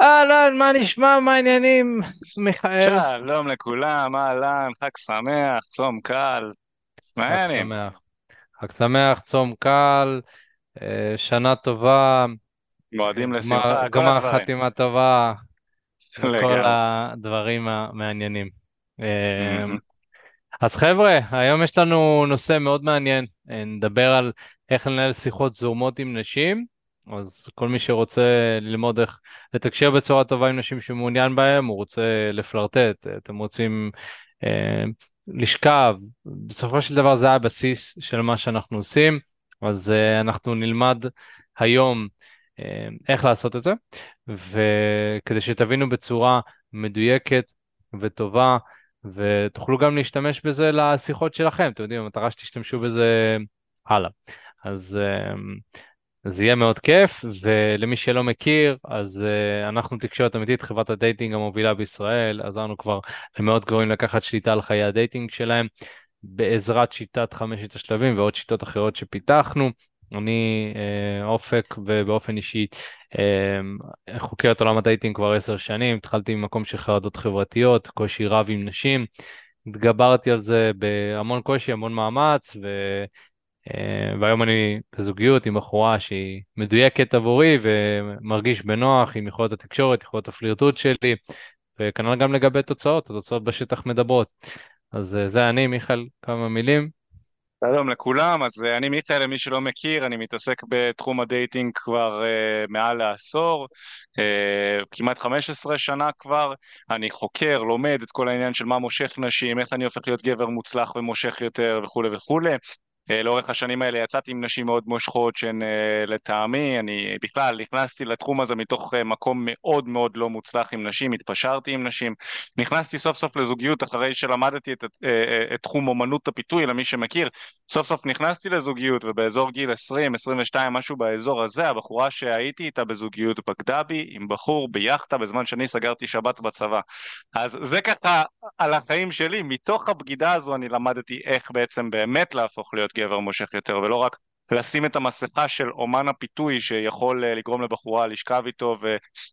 אהלן, מה נשמע, מה העניינים, מיכאל? שלום לכולם, אהלן, חג שמח, צום קל, מה חג העניינים? שמח. חג שמח, צום קל, אה, שנה טובה, אה, מועדים גמר, לשמחה, כל גמר הדברים. חתימה טובה, לגמרי. הדברים המעניינים. אה. אז חבר'ה, היום יש לנו נושא מאוד מעניין. אה, נדבר על איך לנהל שיחות זורמות עם נשים. אז כל מי שרוצה ללמוד איך לתקשר בצורה טובה עם נשים שמעוניין בהם, הוא רוצה לפלרטט, אתם רוצים אה, לשכב, בסופו של דבר זה הבסיס של מה שאנחנו עושים, אז אה, אנחנו נלמד היום אה, איך לעשות את זה, וכדי שתבינו בצורה מדויקת וטובה, ותוכלו גם להשתמש בזה לשיחות שלכם, אתם יודעים, המטרה שתשתמשו בזה הלאה. אז אה, זה יהיה מאוד כיף, ולמי שלא מכיר, אז אה, אנחנו תקשורת אמיתית, חברת ה dating המובילה בישראל, עזרנו כבר למאות גברים לקחת שליטה על חיי ה dating שלהם, בעזרת שיטת חמשת השלבים ועוד שיטות אחרות שפיתחנו. אני אה, אופק ובאופן אישי אה, חוקר את עולם ה dating כבר עשר שנים, התחלתי ממקום של חרדות חברתיות, קושי רב עם נשים, התגברתי על זה בהמון קושי, המון מאמץ, ו... אה, והיום אני בזוגיות עם בחורה שהיא מדויקת עבורי ומרגיש בנוח עם יכולות התקשורת, יכולות הפלירטוט שלי, וכנראה גם לגבי תוצאות, התוצאות בשטח מדברות. אז אה, זה אני, מיכאל, כמה מילים. שלום לכולם, אז אה, אני מיכאל, למי שלא מכיר, אני מתעסק בתחום ה dating כבר אה, מעל לעשור, אה, כמעט 15 שנה כבר, אני חוקר, לומד את כל העניין של מה מושך נשים, איך אני הופך להיות גבר מוצלח ומושך יותר וכולי וכולי. אה, לאורך השנים האלה יצאתי עם נשים מאוד מושכות שהן אה, לטעמי, אני בכלל נכנסתי לתחום הזה מתוך אה, מקום מאוד מאוד לא מוצלח עם נשים, התפשרתי עם נשים, נכנסתי סוף סוף לזוגיות אחרי שלמדתי את, את, את תחום אומנות הפיתוי, למי שמכיר, סוף סוף נכנסתי לזוגיות ובאזור גיל 20, 22, משהו באזור הזה, הבחורה שהייתי איתה בזוגיות בגדה בי עם בחור ביאכטה בזמן שאני סגרתי שבת בצבא. אז זה ככה על החיים שלי, מתוך הבגידה הזו אני למדתי איך בעצם באמת להפוך להיות גבר מושך יותר, ולא רק לשים את המסכה של אומן הפיתוי שיכול אה, לגרום לבחורה לשכב איתו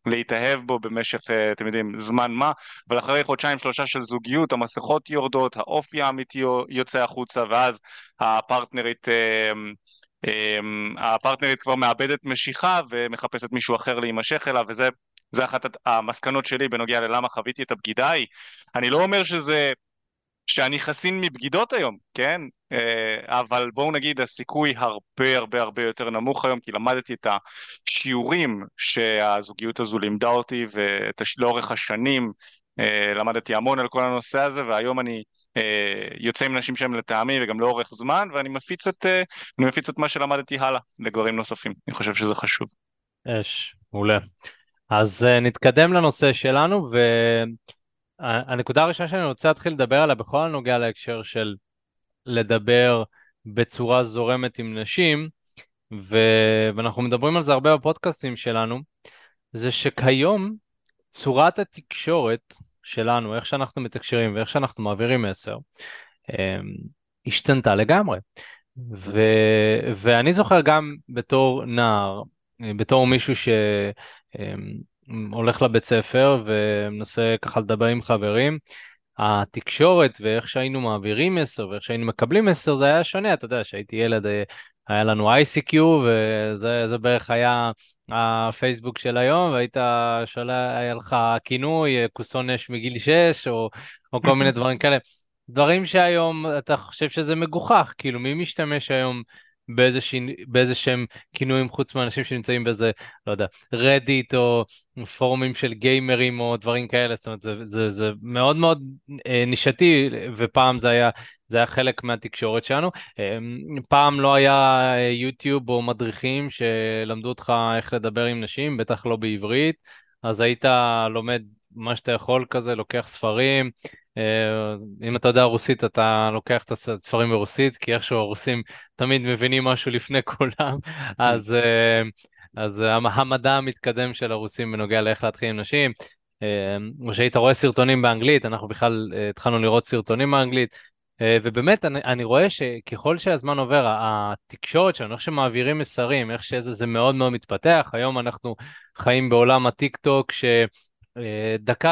ולהתאהב בו במשך, אה, אתם יודעים, זמן מה, אבל אחרי חודשיים שלושה של זוגיות המסכות יורדות, האופי האמיתי יוצא החוצה, ואז הפרטנרית... אה, הפרטנרית כבר מאבדת משיכה ומחפשת מישהו אחר להימשך אליו וזה זה אחת המסקנות שלי בנוגע ללמה חוויתי את הבגידה ההיא. אני לא אומר שזה שאני חסין מבגידות היום, כן? אה, אבל בואו נגיד הסיכוי הרבה הרבה הרבה יותר נמוך היום כי למדתי את השיעורים שהזוגיות הזו לימדה אותי ולאורך השנים אה, למדתי המון על כל הנושא הזה והיום אני אה, יוצא עם נשים שהם לטעמי וגם לאורך זמן ואני מפיץ את, מפיץ את מה שלמדתי הלאה לגברים נוספים, אני חושב שזה חשוב. אש, מעולה. אז נתקדם לנושא שלנו, ו... הנקודה הראשונה שאני רוצה להתחיל לדבר עליה בכל הנוגע להקשר של לדבר בצורה זורמת עם נשים, ו... ואנחנו מדברים על זה הרבה בפודקאסטים שלנו, זה שכיום צורת התקשורת שלנו, איך שאנחנו מתקשרים ואיך שאנחנו מעבירים מסר, אמ, השתנתה לגמרי. ו... ואני זוכר גם בתור נער, בתור מישהו ש... הולך לבית ספר ומנסה ככה לדבר עם חברים, התקשורת ואיך שהיינו מעבירים מסר ואיך שהיינו מקבלים מסר זה היה שונה, אתה יודע, כשהייתי ילד אה, היה לנו ICQ וזה בערך היה הפייסבוק של היום והיית שואל, היה לך כינוי, אה, כוסון אש מגיל 6 או, או כל מיני דברים כאלה. דברים שהיום אתה חושב שזה מגוחך, כאילו מי משתמש היום באיזה שהם כינויים חוץ מאנשים שנמצאים באיזה, לא יודע, רדיט או פורומים של גיימרים או דברים כאלה, זאת אומרת, זה, זה, זה מאוד מאוד אה, נישתי, ופעם זה היה, זה היה חלק מהתקשורת שלנו. אה, פעם לא היה יוטיוב או מדריכים שלמדו אותך איך לדבר עם נשים, בטח לא בעברית, אז היית לומד מה שאתה יכול כזה, לוקח ספרים. אה, אם אתה יודע רוסית, אתה לוקח את הספרים ברוסית, כי איכשהו הרוסים תמיד מבינים משהו לפני כולם, אז, אה, אז המדע המתקדם של הרוסים בנוגע לאיך להתחיל עם נשים, אה, או שהיית רואה סרטונים באנגלית, אנחנו בכלל התחלנו לראות סרטונים באנגלית, אה, ובאמת, אני, אני רואה שככל שהזמן עובר, התקשורת שלנו, איך שמעבירים מסרים, איך שזה מאוד מאוד מתפתח, היום אנחנו חיים בעולם הטיק טוק, שדקה,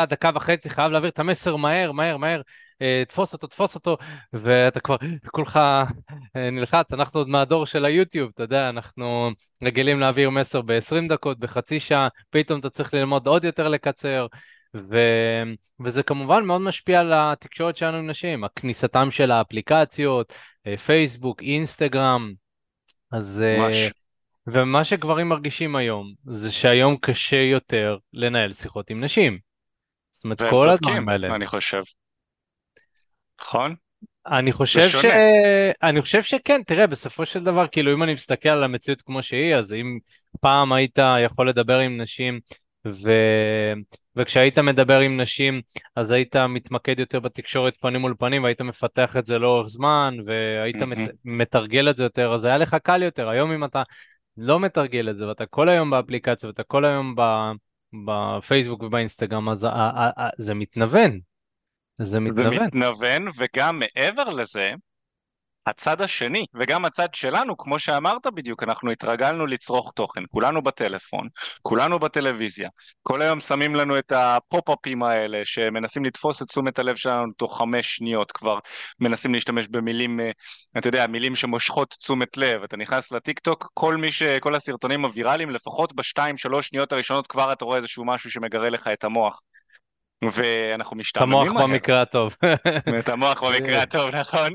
דקה וחצי חייב להעביר את המסר מהר, מהר, מהר, אה, תפוס אותו, תפוס אותו, ואתה כבר כולך אה, נלחץ, אנחנו עוד מהדור של היוטיוב, אתה יודע, אנחנו רגילים להעביר מסר ב-20 דקות, בחצי שעה, פתאום אתה צריך ללמוד עוד יותר לקצר. ו... וזה כמובן מאוד משפיע על התקשורת שלנו עם נשים, הכניסתם של האפליקציות, אה, פייסבוק, אינסטגרם, אז... ממש. ומה שגברים מרגישים היום, זה שהיום קשה יותר לנהל שיחות עם נשים. זאת אומרת, כל הדברים האלה. אני חושב. נכון? אני חושב ש... אני חושב שכן, תראה, בסופו של דבר, כאילו, אם אני מסתכל על המציאות כמו שהיא, אז אם פעם היית יכול לדבר עם נשים, ו... וכשהיית מדבר עם נשים, אז היית מתמקד יותר בתקשורת פנים מול פנים, והיית מפתח את זה לאורך זמן, והיית mm-hmm. מת... מתרגל את זה יותר, אז היה לך קל יותר. היום אם אתה לא מתרגל את זה, ואתה כל היום באפליקציה, ואתה כל היום. בפייסבוק ובאינסטגרם, אז זה מתנוון. זה מתנוון. זה מתנוון, וגם מעבר לזה, הצד השני, וגם הצד שלנו, כמו שאמרת בדיוק, אנחנו התרגלנו לצרוך תוכן, כולנו בטלפון, כולנו בטלוויזיה, כל היום שמים לנו את הפופ-אפים האלה שמנסים לתפוס את תשומת הלב שלנו תוך חמש שניות כבר, מנסים להשתמש במילים, אה, אתה יודע, מילים שמושכות תשומת לב, אתה נכנס לטיק טוק, כל מי ש... כל הסרטונים הוויראליים, לפחות בשתיים שלוש שניות הראשונות כבר אתה רואה איזשהו משהו שמגרה לך את המוח. ואנחנו משתעממים. את המוח במקרה הטוב. את המוח במקרה הטוב, נכון.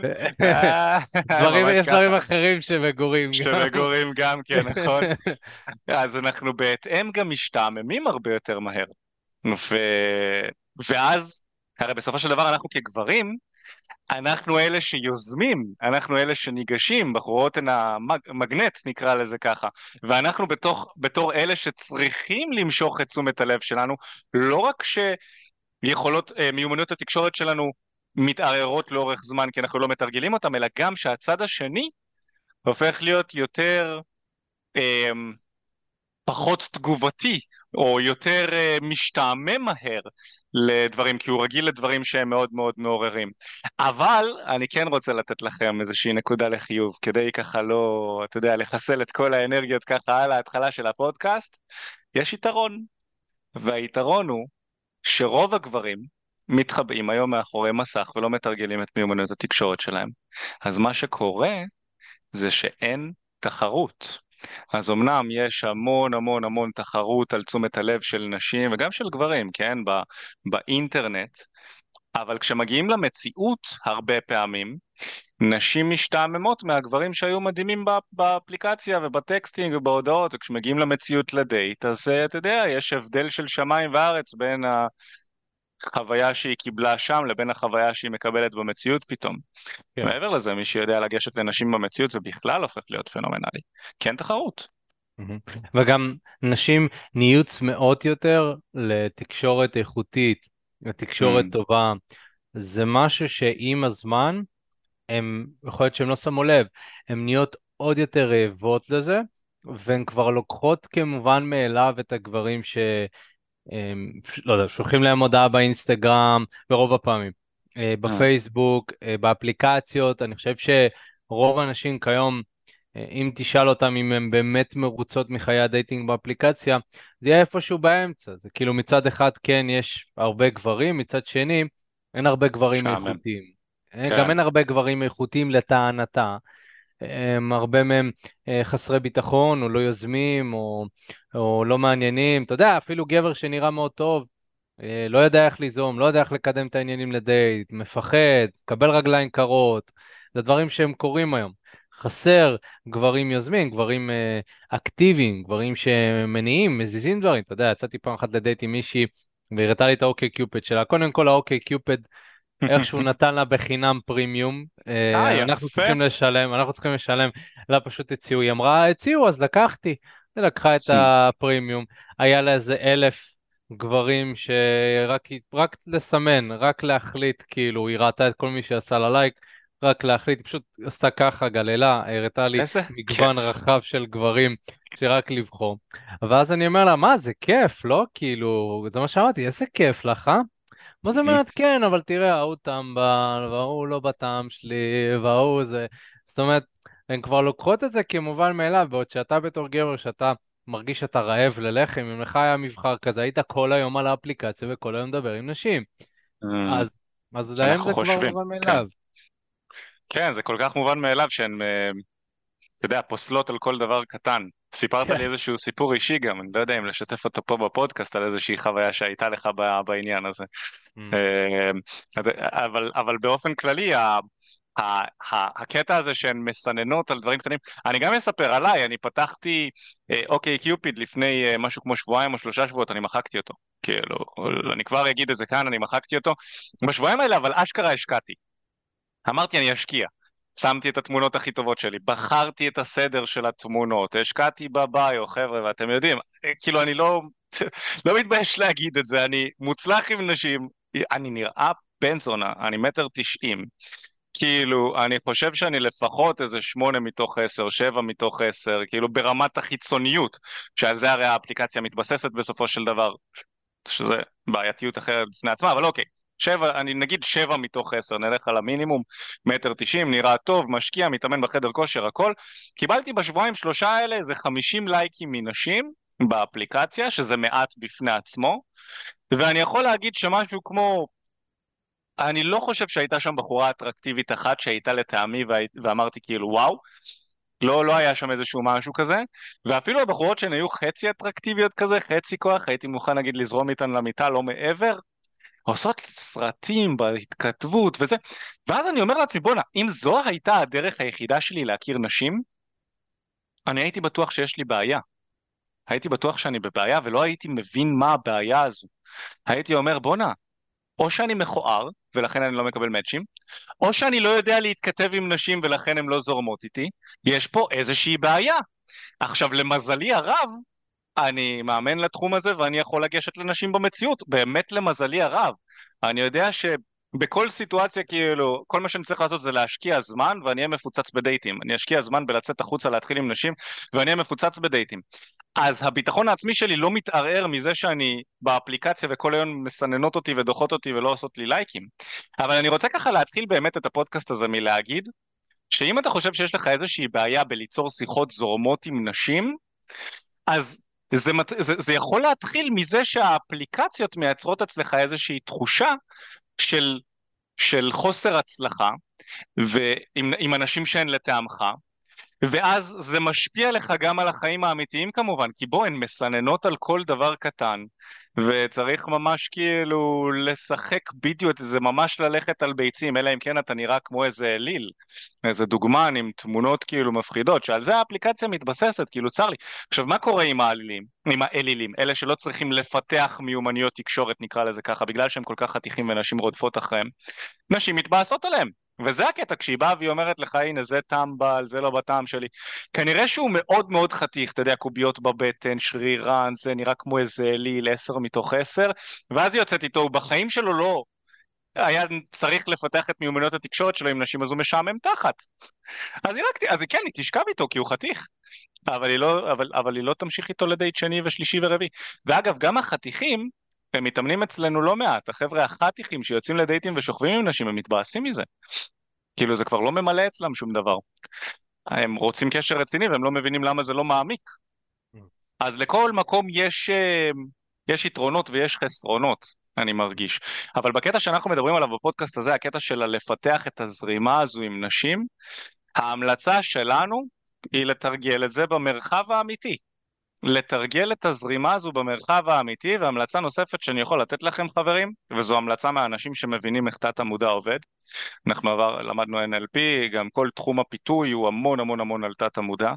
יש דברים אחרים שמגורים. שמגורים גם כן, נכון. אז אנחנו בהתאם גם משתעממים הרבה יותר מהר. ואז, הרי בסופו של דבר אנחנו כגברים, אנחנו אלה שיוזמים, אנחנו אלה שניגשים, בחורות הן המגנט נקרא לזה ככה, ואנחנו בתוך, בתור אלה שצריכים למשוך את תשומת הלב שלנו, לא רק ש... יכולות, אה, מיומנויות התקשורת שלנו מתערערות לאורך זמן כי אנחנו לא מתרגלים אותם, אלא גם שהצד השני הופך להיות יותר אה, פחות תגובתי או יותר אה, משתעמם מהר לדברים, כי הוא רגיל לדברים שהם מאוד מאוד מעוררים. אבל אני כן רוצה לתת לכם איזושהי נקודה לחיוב, כדי ככה לא, אתה יודע, לחסל את כל האנרגיות ככה על ההתחלה של הפודקאסט, יש יתרון. והיתרון הוא שרוב הגברים מתחבאים היום מאחורי מסך ולא מתרגלים את מיומנויות התקשורת שלהם. אז מה שקורה זה שאין תחרות. אז אמנם יש המון המון המון תחרות על תשומת הלב של נשים וגם של גברים, כן, בא, באינטרנט, אבל כשמגיעים למציאות הרבה פעמים, נשים משתעממות מהגברים שהיו מדהימים באפליקציה וב texting ובהודעות, וכשמגיעים למציאות לדייט, אז אה, אתה יודע, יש הבדל של שמיים וארץ בין החוויה שהיא קיבלה שם לבין החוויה שהיא מקבלת במציאות פתאום. כן. מעבר לזה, מי שיודע לגשת לנשים במציאות זה בכלל הופך להיות פנומנלי. כן תחרות. וגם נשים נהיו צמאות יותר לתקשורת איכותית, לתקשורת mm. טובה. זה משהו שעם הזמן, הם, יכול להיות שהם לא שמו לב, הן נהיות עוד יותר רעבות לזה, והן כבר לוקחות כמובן מאליו את הגברים ש... הם, לא יודע, שולחים להם הודעה באינסטגרם, ברוב הפעמים, אה, אה. בפייסבוק, אה, באפליקציות, אני חושב שרוב האנשים כיום, אם תשאל אותם אם הם באמת מרוצות מחיי הדייטינג באפליקציה, זה יהיה איפשהו באמצע, זה כאילו מצד אחד כן יש הרבה גברים, מצד שני אין הרבה גברים איכותיים. כן. גם אין הרבה גברים איכותיים לטענתה. הם הרבה מהם אה, חסרי ביטחון, או לא יוזמים, או, או לא מעניינים. אתה יודע, אפילו גבר שנראה מאוד טוב, אה, לא יודע איך ליזום, לא יודע איך לקדם את העניינים לדייט, מפחד, מקבל רגליים קרות, זה דברים שהם קורים היום. חסר גברים יוזמים, גברים אה, אקטיביים, גברים שמניעים, מזיזים דברים. אתה יודע, יצאתי פעם אחת לדייט עם מישהי, והיא הראתה לי את האוקיי קיופד שלה. קודם כל האוקיי קיופד איך שהוא נתן לה בחינם פרימיום. אה, אה אנחנו צריכים לשלם, אנחנו צריכים לשלם, לה פשוט הציעו, היא אמרה, הציעו, אז לקחתי. היא לקחה את הפרימיום, היה לה איזה אלף גברים שרק רק לסמן, רק להחליט, כאילו, היא ראתה את כל מי שעשה לה לייק, רק להחליט, היא פשוט עשתה ככה, גללה, הראתה לי מגוון רחב של גברים שרק לבחור. ואז אני אומר לה, מה, זה כיף, לא? כאילו, זה מה שאמרתי, איזה כיף לך, אה? מה זה מעדכן? אבל תראה, ההוא טמבל, וההוא לא בטעם שלי, וההוא זה... זאת אומרת, הן כבר לוקחות את זה כמובן מאליו, בעוד שאתה בתור גבר, שאתה מרגיש שאתה רעב ללחם, אם לך היה מבחר כזה, היית כל היום על האפליקציה וכל היום מדבר עם נשים. אה, אז, אז להם זה כבר מובן כן. מאליו. כן, זה כל כך מובן מאליו שהן, אה, אתה יודע, פוסלות על כל דבר קטן. סיפרת כן. לי איזשהו סיפור אישי גם, אני לא יודע אם לשתף אותו פה בפודקאסט על איזושהי חוויה שהייתה לך בעניין הזה. Mm. אה, אבל, אבל באופן כללי, הקטע הזה שהן מסננות על דברים קטנים, אני גם אספר עליי, אני פתחתי אה, אוקיי קיופיד לפני משהו כמו שבועיים או שלושה שבועות, אני מחקתי אותו. כאילו, אני כבר אגיד את זה כאן, אני מחקתי אותו. בשבועיים האלה, אבל אשכרה השקעתי. אמרתי, אני אשקיע. שמתי את התמונות הכי טובות שלי, בחרתי את הסדר של התמונות, השקעתי בביו, חבר'ה, ואתם יודעים, אה, כאילו אני לא, לא מתבייש להגיד את זה, אני מוצלח עם נשים, אני נראה בן זונה, אני מטר תשעים, כאילו, אני חושב שאני לפחות איזה שמונה מתוך עשר, שבע מתוך עשר, כאילו ברמת החיצוניות, שעל זה הרי האפליקציה מתבססת בסופו של דבר, שזה בעייתיות אחרת בפני עצמה, אבל אוקיי, שבע, אני נגיד שבע מתוך עשר, נלך על המינימום, מטר תשעים, נראה טוב, משקיע, מתאמן בחדר כושר, הכל. קיבלתי בשבועיים שלושה האלה איזה חמישים לייקים מנשים באפליקציה, שזה מעט בפני עצמו, ואני יכול להגיד שמשהו כמו אני לא חושב שהייתה שם בחורה אטרקטיבית אחת שהייתה לטעמי והי... ואמרתי כאילו וואו, לא, לא היה שם איזשהו משהו כזה, ואפילו הבחורות שהן היו חצי אטרקטיביות כזה, חצי כוח, הייתי מוכן נגיד לזרום איתן למיטה, לא מעבר, עושות סרטים בהתכתבות וזה, ואז אני אומר לעצמי בואנה, אם זו הייתה הדרך היחידה שלי להכיר נשים, אני הייתי בטוח שיש לי בעיה. הייתי בטוח שאני בבעיה ולא הייתי מבין מה הבעיה הזו. הייתי אומר בואנה, או שאני מכוער, ולכן אני לא מקבל מאצ'ים, או שאני לא יודע להתכתב עם נשים ולכן הן לא זורמות איתי, יש פה איזושהי בעיה. עכשיו, למזלי הרב, אני מאמן לתחום הזה ואני יכול לגשת לנשים במציאות, באמת למזלי הרב. אני יודע שבכל סיטואציה, כאילו, כל מה שאני צריך לעשות זה להשקיע זמן ואני אהיה מפוצץ בדייטים. אני אשקיע זמן בלצאת החוצה להתחיל עם נשים ואני אהיה מפוצץ בדייטים. אז הביטחון העצמי שלי לא מתערער מזה שאני באפליקציה וכל היום מסננות אותי ודוחות אותי ולא עושות לי לייקים. אבל אני רוצה ככה להתחיל באמת את הפודקאסט הזה מלהגיד שאם אתה חושב שיש לך איזושהי בעיה בליצור שיחות זורמות עם נשים, אז זה, זה, זה יכול להתחיל מזה שהאפליקציות מייצרות אצלך איזושהי תחושה של, של חוסר הצלחה ועם, עם אנשים שהן לטעמך, ואז זה משפיע לך גם על החיים האמיתיים כמובן, כי בוא, הן מסננות על כל דבר קטן, וצריך ממש כאילו לשחק בדיוק, זה ממש ללכת על ביצים, אלא אם כן אתה נראה כמו איזה אליל, איזה דוגמן עם תמונות כאילו מפחידות, שעל זה האפליקציה מתבססת, כאילו צר לי. עכשיו, מה קורה עם האלילים, עם האלילים, אלה שלא צריכים לפתח מיומנויות תקשורת, נקרא לזה ככה, בגלל שהם כל כך חתיכים ונשים רודפות אחריהם, נשים מתבאסות עליהם. וזה הקטע, כשהיא באה והיא אומרת לך, הנה זה טמבל, זה לא בטעם שלי. כנראה שהוא מאוד מאוד חתיך, אתה יודע, קוביות בבטן, שרירן, זה נראה כמו איזה אליל, עשר מתוך עשר, ואז היא יוצאת איתו, הוא בחיים שלו לא היה צריך לפתח את מיומנויות התקשורת שלו עם נשים, אז הוא משעמם תחת. אז היא רק, אז כן, היא תשכב איתו, כי הוא חתיך. אבל היא לא, אבל, אבל היא לא תמשיך איתו לדייט שני ושלישי ורביעי. ואגב, גם החתיכים, הם מתאמנים אצלנו לא מעט, החבר'ה החתיכים שיוצאים לדייטים ושוכבים עם נשים, הם מתבאסים מזה. כאילו זה כבר לא ממלא אצלם שום דבר. הם רוצים קשר רציני והם לא מבינים למה זה לא מעמיק. אז לכל מקום יש, יש יתרונות ויש חסרונות, אני מרגיש. אבל בקטע שאנחנו מדברים עליו בפודקאסט הזה, הקטע של לפתח את הזרימה הזו עם נשים, ההמלצה שלנו היא לתרגל את זה במרחב האמיתי. לתרגל את הזרימה הזו במרחב האמיתי, והמלצה נוספת שאני יכול לתת לכם חברים, וזו המלצה מהאנשים שמבינים איך תת המודע עובד. אנחנו עבר, למדנו NLP, גם כל תחום הפיתוי הוא המון המון המון על תת המודע,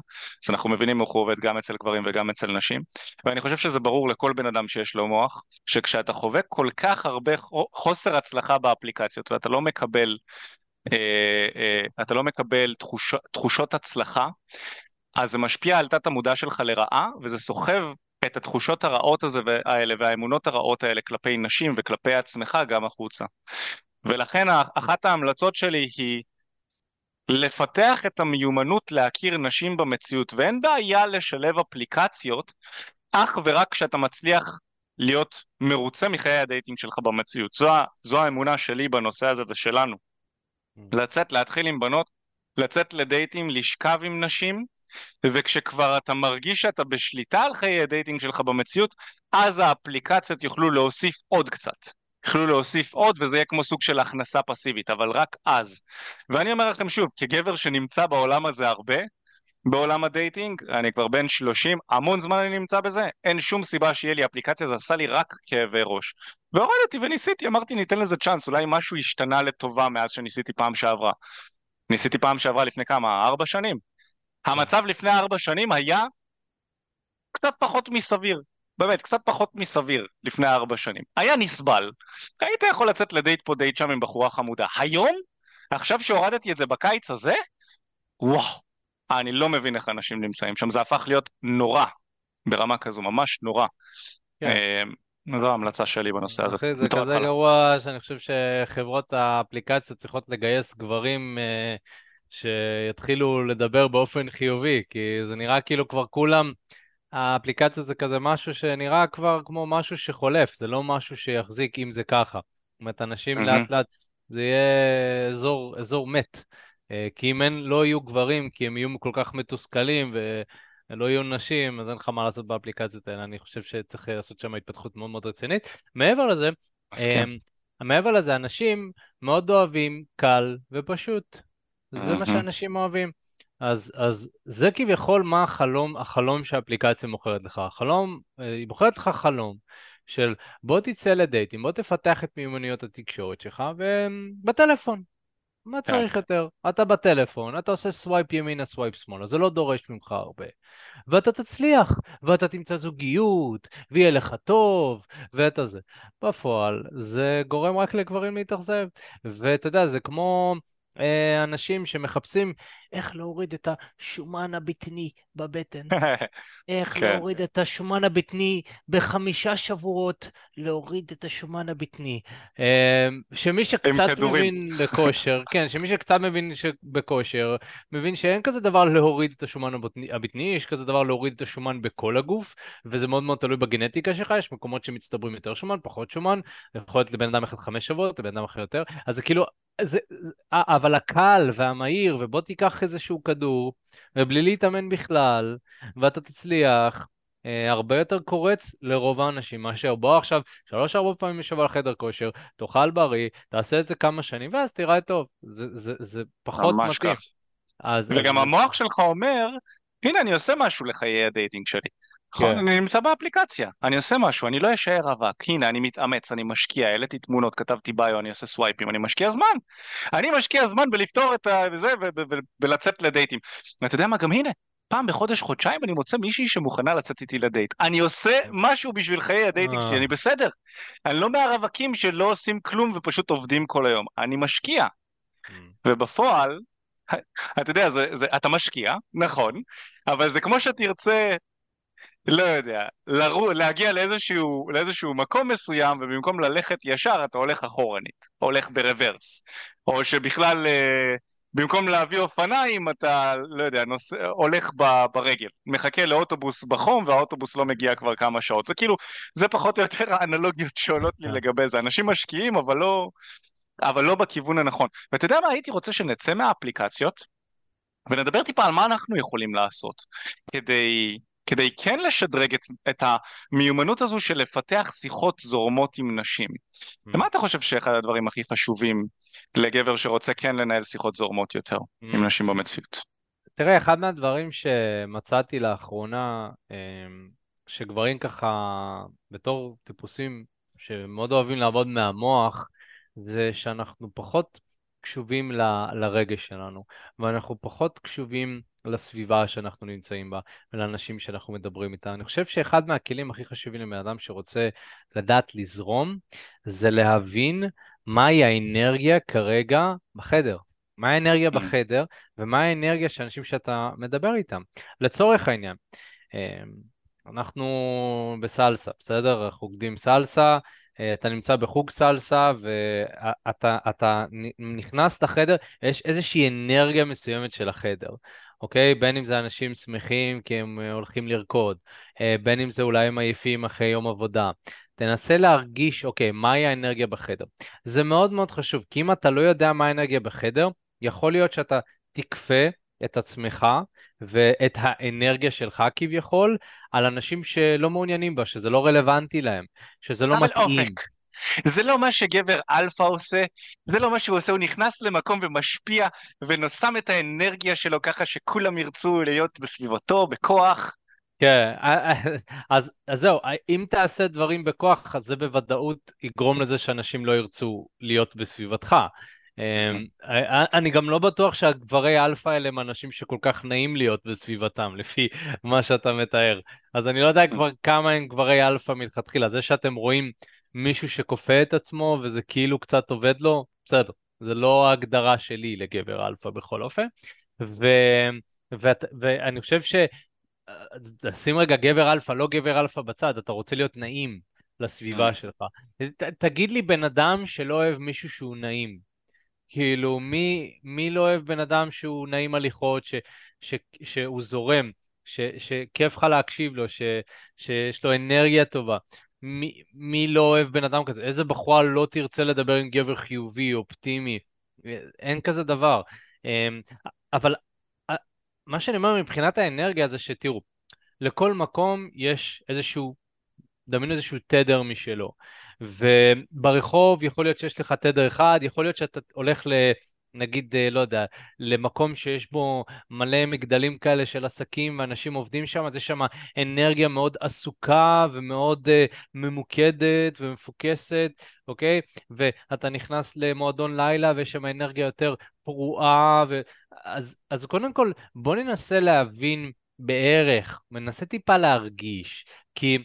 אז אנחנו מבינים איך הוא עובד גם אצל גברים וגם אצל נשים, ואני חושב שזה ברור לכל בן אדם שיש לו מוח, שכשאתה חווה כל כך הרבה חוסר הצלחה באפליקציות ואתה לא מקבל אה, אה, אתה לא מקבל תחוש, תחושות הצלחה, אז זה משפיע על תת המודע שלך לרעה, וזה סוחב את התחושות הרעות הזה, האלה והאמונות הרעות האלה כלפי נשים וכלפי עצמך גם החוצה. ולכן אחת ההמלצות שלי היא לפתח את המיומנות להכיר נשים במציאות, ואין בעיה לשלב אפליקציות אך ורק כשאתה מצליח להיות מרוצה מחיי הדייטינג שלך במציאות. זו, זו האמונה שלי בנושא הזה ושלנו. Mm. לצאת, להתחיל עם בנות, לצאת לדייטים, לשכב עם נשים, וכשכבר אתה מרגיש שאתה בשליטה על חיי הדייטינג שלך במציאות, אז האפליקציות יוכלו להוסיף עוד קצת. יוכלו להוסיף עוד וזה יהיה כמו סוג של הכנסה פסיבית, אבל רק אז. ואני אומר לכם שוב, כגבר שנמצא בעולם הזה הרבה, בעולם הדייטינג, אני כבר בן 30, המון זמן אני נמצא בזה, אין שום סיבה שיהיה לי אפליקציה, זה עשה לי רק כאבי ראש. והורדתי וניסיתי, אמרתי ניתן לזה צ'אנס, אולי משהו השתנה לטובה מאז שניסיתי פעם שעברה. ניסיתי פעם שעברה לפני כמה? ארבע שנים. המצב לפני ארבע שנים היה קצת פחות מסביר. באמת, קצת פחות מסביר לפני ארבע שנים. היה נסבל. היית יכול לצאת לדייט פה דייט שם עם בחורה חמודה. היום, עכשיו שהורדתי את זה בקיץ הזה, וואו, אני לא מבין איך אנשים נמצאים שם. זה הפך להיות נורא, ברמה כזו, ממש נורא. כן. זו ההמלצה שלי בנושא הזה. אחי, זה כזה גרוע שאני חושב שחברות האפליקציות צריכות לגייס גברים אה, שיתחילו לדבר באופן חיובי, כי זה נראה כאילו כבר כולם... האפליקציה זה כזה משהו שנראה כבר כמו משהו שחולף, זה לא משהו שיחזיק אם זה ככה. זאת אומרת, אנשים mm-hmm. לאט לאט, זה יהיה אזור, אזור מת. אה, כי אם אין, לא יהיו גברים, כי הם יהיו כל כך מתוסכלים ולא יהיו נשים, אז אין לך מה לעשות באפליקציות האלה. אני חושב שצריך לעשות שם התפתחות מאוד מאוד רצינית. מעבר לזה, כן. מעבר לזה, אנשים מאוד אוהבים קל ופשוט. זה. מה שאנשים אוהבים. אז, אז זה כביכול מה החלום, החלום שהאפליקציה מוכרת לך. החלום, אה, היא מוכרת לך חלום של בוא תצא לדייטים, בוא תפתח את מיומנויות התקשורת שלך ובטלפון. מה כן. צריך יותר? אתה בטלפון, אתה עושה swipe ימינה, swipe שמאלה, זה לא דורש ממך הרבה. ואתה תצליח, ואתה תמצא זוגיות, ויהיה לך טוב, ואתה זה. בפועל, זה גורם רק לגברים להתאכזב. ואתה יודע, זה כמו... אה, אנשים שמחפשים איך להוריד את השומן הבטני בבטן. איך כן. להוריד את השומן הבטני בחמישה שבועות, להוריד את השומן הבטני. אה, שמי שקצת מבין בכושר, כן, שמי שקצת מבין בכושר, מבין שאין כזה דבר להוריד את השומן הבטני, יש כזה דבר להוריד את השומן בכל הגוף, וזה מאוד מאוד תלוי בגנטיקה שלך, יש מקומות שמצטברים יותר שומן, פחות שומן, יכול להיות לבן אדם אחד חמש שבועות, לבן אדם אחר יותר, אז זה כאילו זה, אבל הקל והמהיר, ובוא תיקח איזשהו כדור, ובלי להתאמן בכלל, ואתה תצליח, אה, הרבה יותר קורץ לרוב האנשים מאשר בוא עכשיו שלוש-ארבע פעמים ישב על חדר כושר, תאכל בריא, תעשה את זה כמה שנים, ואז תראה טוב. זה, זה, זה פחות מתאים. אז, וגם אז... המוח שלך אומר, הנה אני עושה משהו לחיי הדייטינג שלי. נכון, כן. אני נמצא באפליקציה, אני עושה משהו, אני לא אשאר רווק, הנה אני מתאמץ, אני משקיע, העליתי תמונות, כתבתי bio, אני עושה סווייפים, אני משקיע זמן, אני משקיע זמן בלפתור את זה ולצאת לדייטים. ואתה יודע מה, גם הנה, פעם בחודש, חודשיים אני מוצא מישהי שמוכנה לצאת איתי לדייט. אני עושה משהו בשביל חיי הדייטים שלי, אה. אני בסדר. אני לא מהרווקים שלא עושים כלום ופשוט עובדים כל היום, אני משקיע. ממ. ובפועל, אתה יודע, זה, זה, אתה משקיע, נכון, אבל זה כמו שתרצה לא יודע, לרו, להגיע לאיזשהו, לאיזשהו מקום מסוים ובמקום ללכת ישר אתה הולך אחורנית, הולך ברוורס, או שבכלל אה, במקום להביא אופניים אתה, לא יודע, נוס... הולך ב, ברגל, מחכה לאוטובוס בחום והאוטובוס לא מגיע כבר כמה שעות, זה כאילו, זה פחות או יותר האנלוגיות שעולות לי כן. לגבי זה, אנשים משקיעים אבל לא, אבל לא בכיוון הנכון, ואתה יודע מה, הייתי רוצה שנצא מהאפליקציות ונדבר טיפה על מה אנחנו יכולים לעשות כדי כדי כן לשדרג את, את המיומנות הזו של לפתח שיחות זורמות עם נשים. Mm. ומה אתה חושב שאחד הדברים הכי חשובים לגבר שרוצה כן לנהל שיחות זורמות יותר mm. עם נשים במציאות? תראה, אחד מהדברים שמצאתי לאחרונה, אמ, שגברים ככה, בתור טיפוסים שמאוד אוהבים לעבוד מהמוח, זה שאנחנו פחות קשובים ל, לרגש שלנו, ואנחנו פחות קשובים לסביבה שאנחנו נמצאים בה ולאנשים שאנחנו מדברים איתה. אני חושב שאחד מהכלים הכי חשובים לבן אדם שרוצה לדעת לזרום, זה להבין מהי האנרגיה כרגע בחדר. מה האנרגיה. בחדר ומה האנרגיה של אנשים שאתה מדבר איתם. לצורך העניין, אמ, אנחנו בסלסה, בסדר? רוקדים סלסה, אה, אתה נמצא בחוג סלסה ואתה אתה נכנס לחדר, יש איזושהי אנרגיה מסוימת של החדר, אוקיי? בין אם זה אנשים שמחים כי הם אה, הולכים לרקוד, אה, בין אם זה אולי הם עייפים אחרי יום עבודה. תנסה להרגיש, אוקיי, מהי האנרגיה בחדר. זה מאוד מאוד חשוב, כי אם אתה לא יודע מה האנרגיה בחדר, יכול להיות שאתה תכפה את עצמך ואת האנרגיה שלך כביכול על אנשים שלא מעוניינים בה, שזה לא רלוונטי להם, שזה לא מתאים. אופק. זה לא מה שגבר אלפא עושה, זה לא מה שהוא עושה, הוא נכנס למקום ומשפיע ונושם את האנרגיה שלו ככה שכולם ירצו להיות בסביבתו, בכוח. כן, אה, אה, אז, אז זהו, אם תעשה דברים בכוח, אז זה בוודאות יגרום לזה שאנשים לא ירצו להיות בסביבתך. אמ, אה, אני גם לא בטוח שהגברי אלפא האלה הם אנשים שכל כך נעים להיות בסביבתם, לפי מה שאתה מתאר. אז אני לא יודע כבר כמה הם גברי אלפא מלכתחילה. זה שאתם רואים מישהו שכופה את עצמו וזה כאילו קצת עובד לו, בסדר. זה לא ההגדרה שלי לגבר אלפא בכל אופן. ו... ו... ואני חושב ש... שים רגע גבר אלפא, לא גבר אלפא בצד, אתה רוצה להיות נעים לסביבה שלך. ת, תגיד לי בן אדם שלא אוהב מישהו שהוא נעים. כאילו, מי, מי לא אוהב בן אדם שהוא נעים הליכות, ש, ש, שהוא זורם, ש, שכיף לך להקשיב לו, ש, שיש לו אנרגיה טובה? מי, מי לא אוהב בן אדם כזה? איזה בחורה לא תרצה לדבר עם גבר חיובי, אופטימי? אין כזה דבר. אמ, אבל מה שאני אומר מבחינת האנרגיה זה שתראו, לכל מקום יש איזשהו, דמיינו איזשהו תדר משלו. וברחוב יכול להיות שיש לך תדר אחד, יכול להיות שאתה הולך ל... נגיד, אה, לא יודע, למקום שיש בו מלא מגדלים כאלה של עסקים ואנשים עובדים שם, אז יש שם אנרגיה מאוד עסוקה ומאוד uh, ממוקדת ומפוקסת, אוקיי? ואתה נכנס למועדון לילה ויש שם אנרגיה יותר פרועה, ו... אז, אז קודם כל, בוא ננסה להבין בערך, מנסה טיפה להרגיש, כי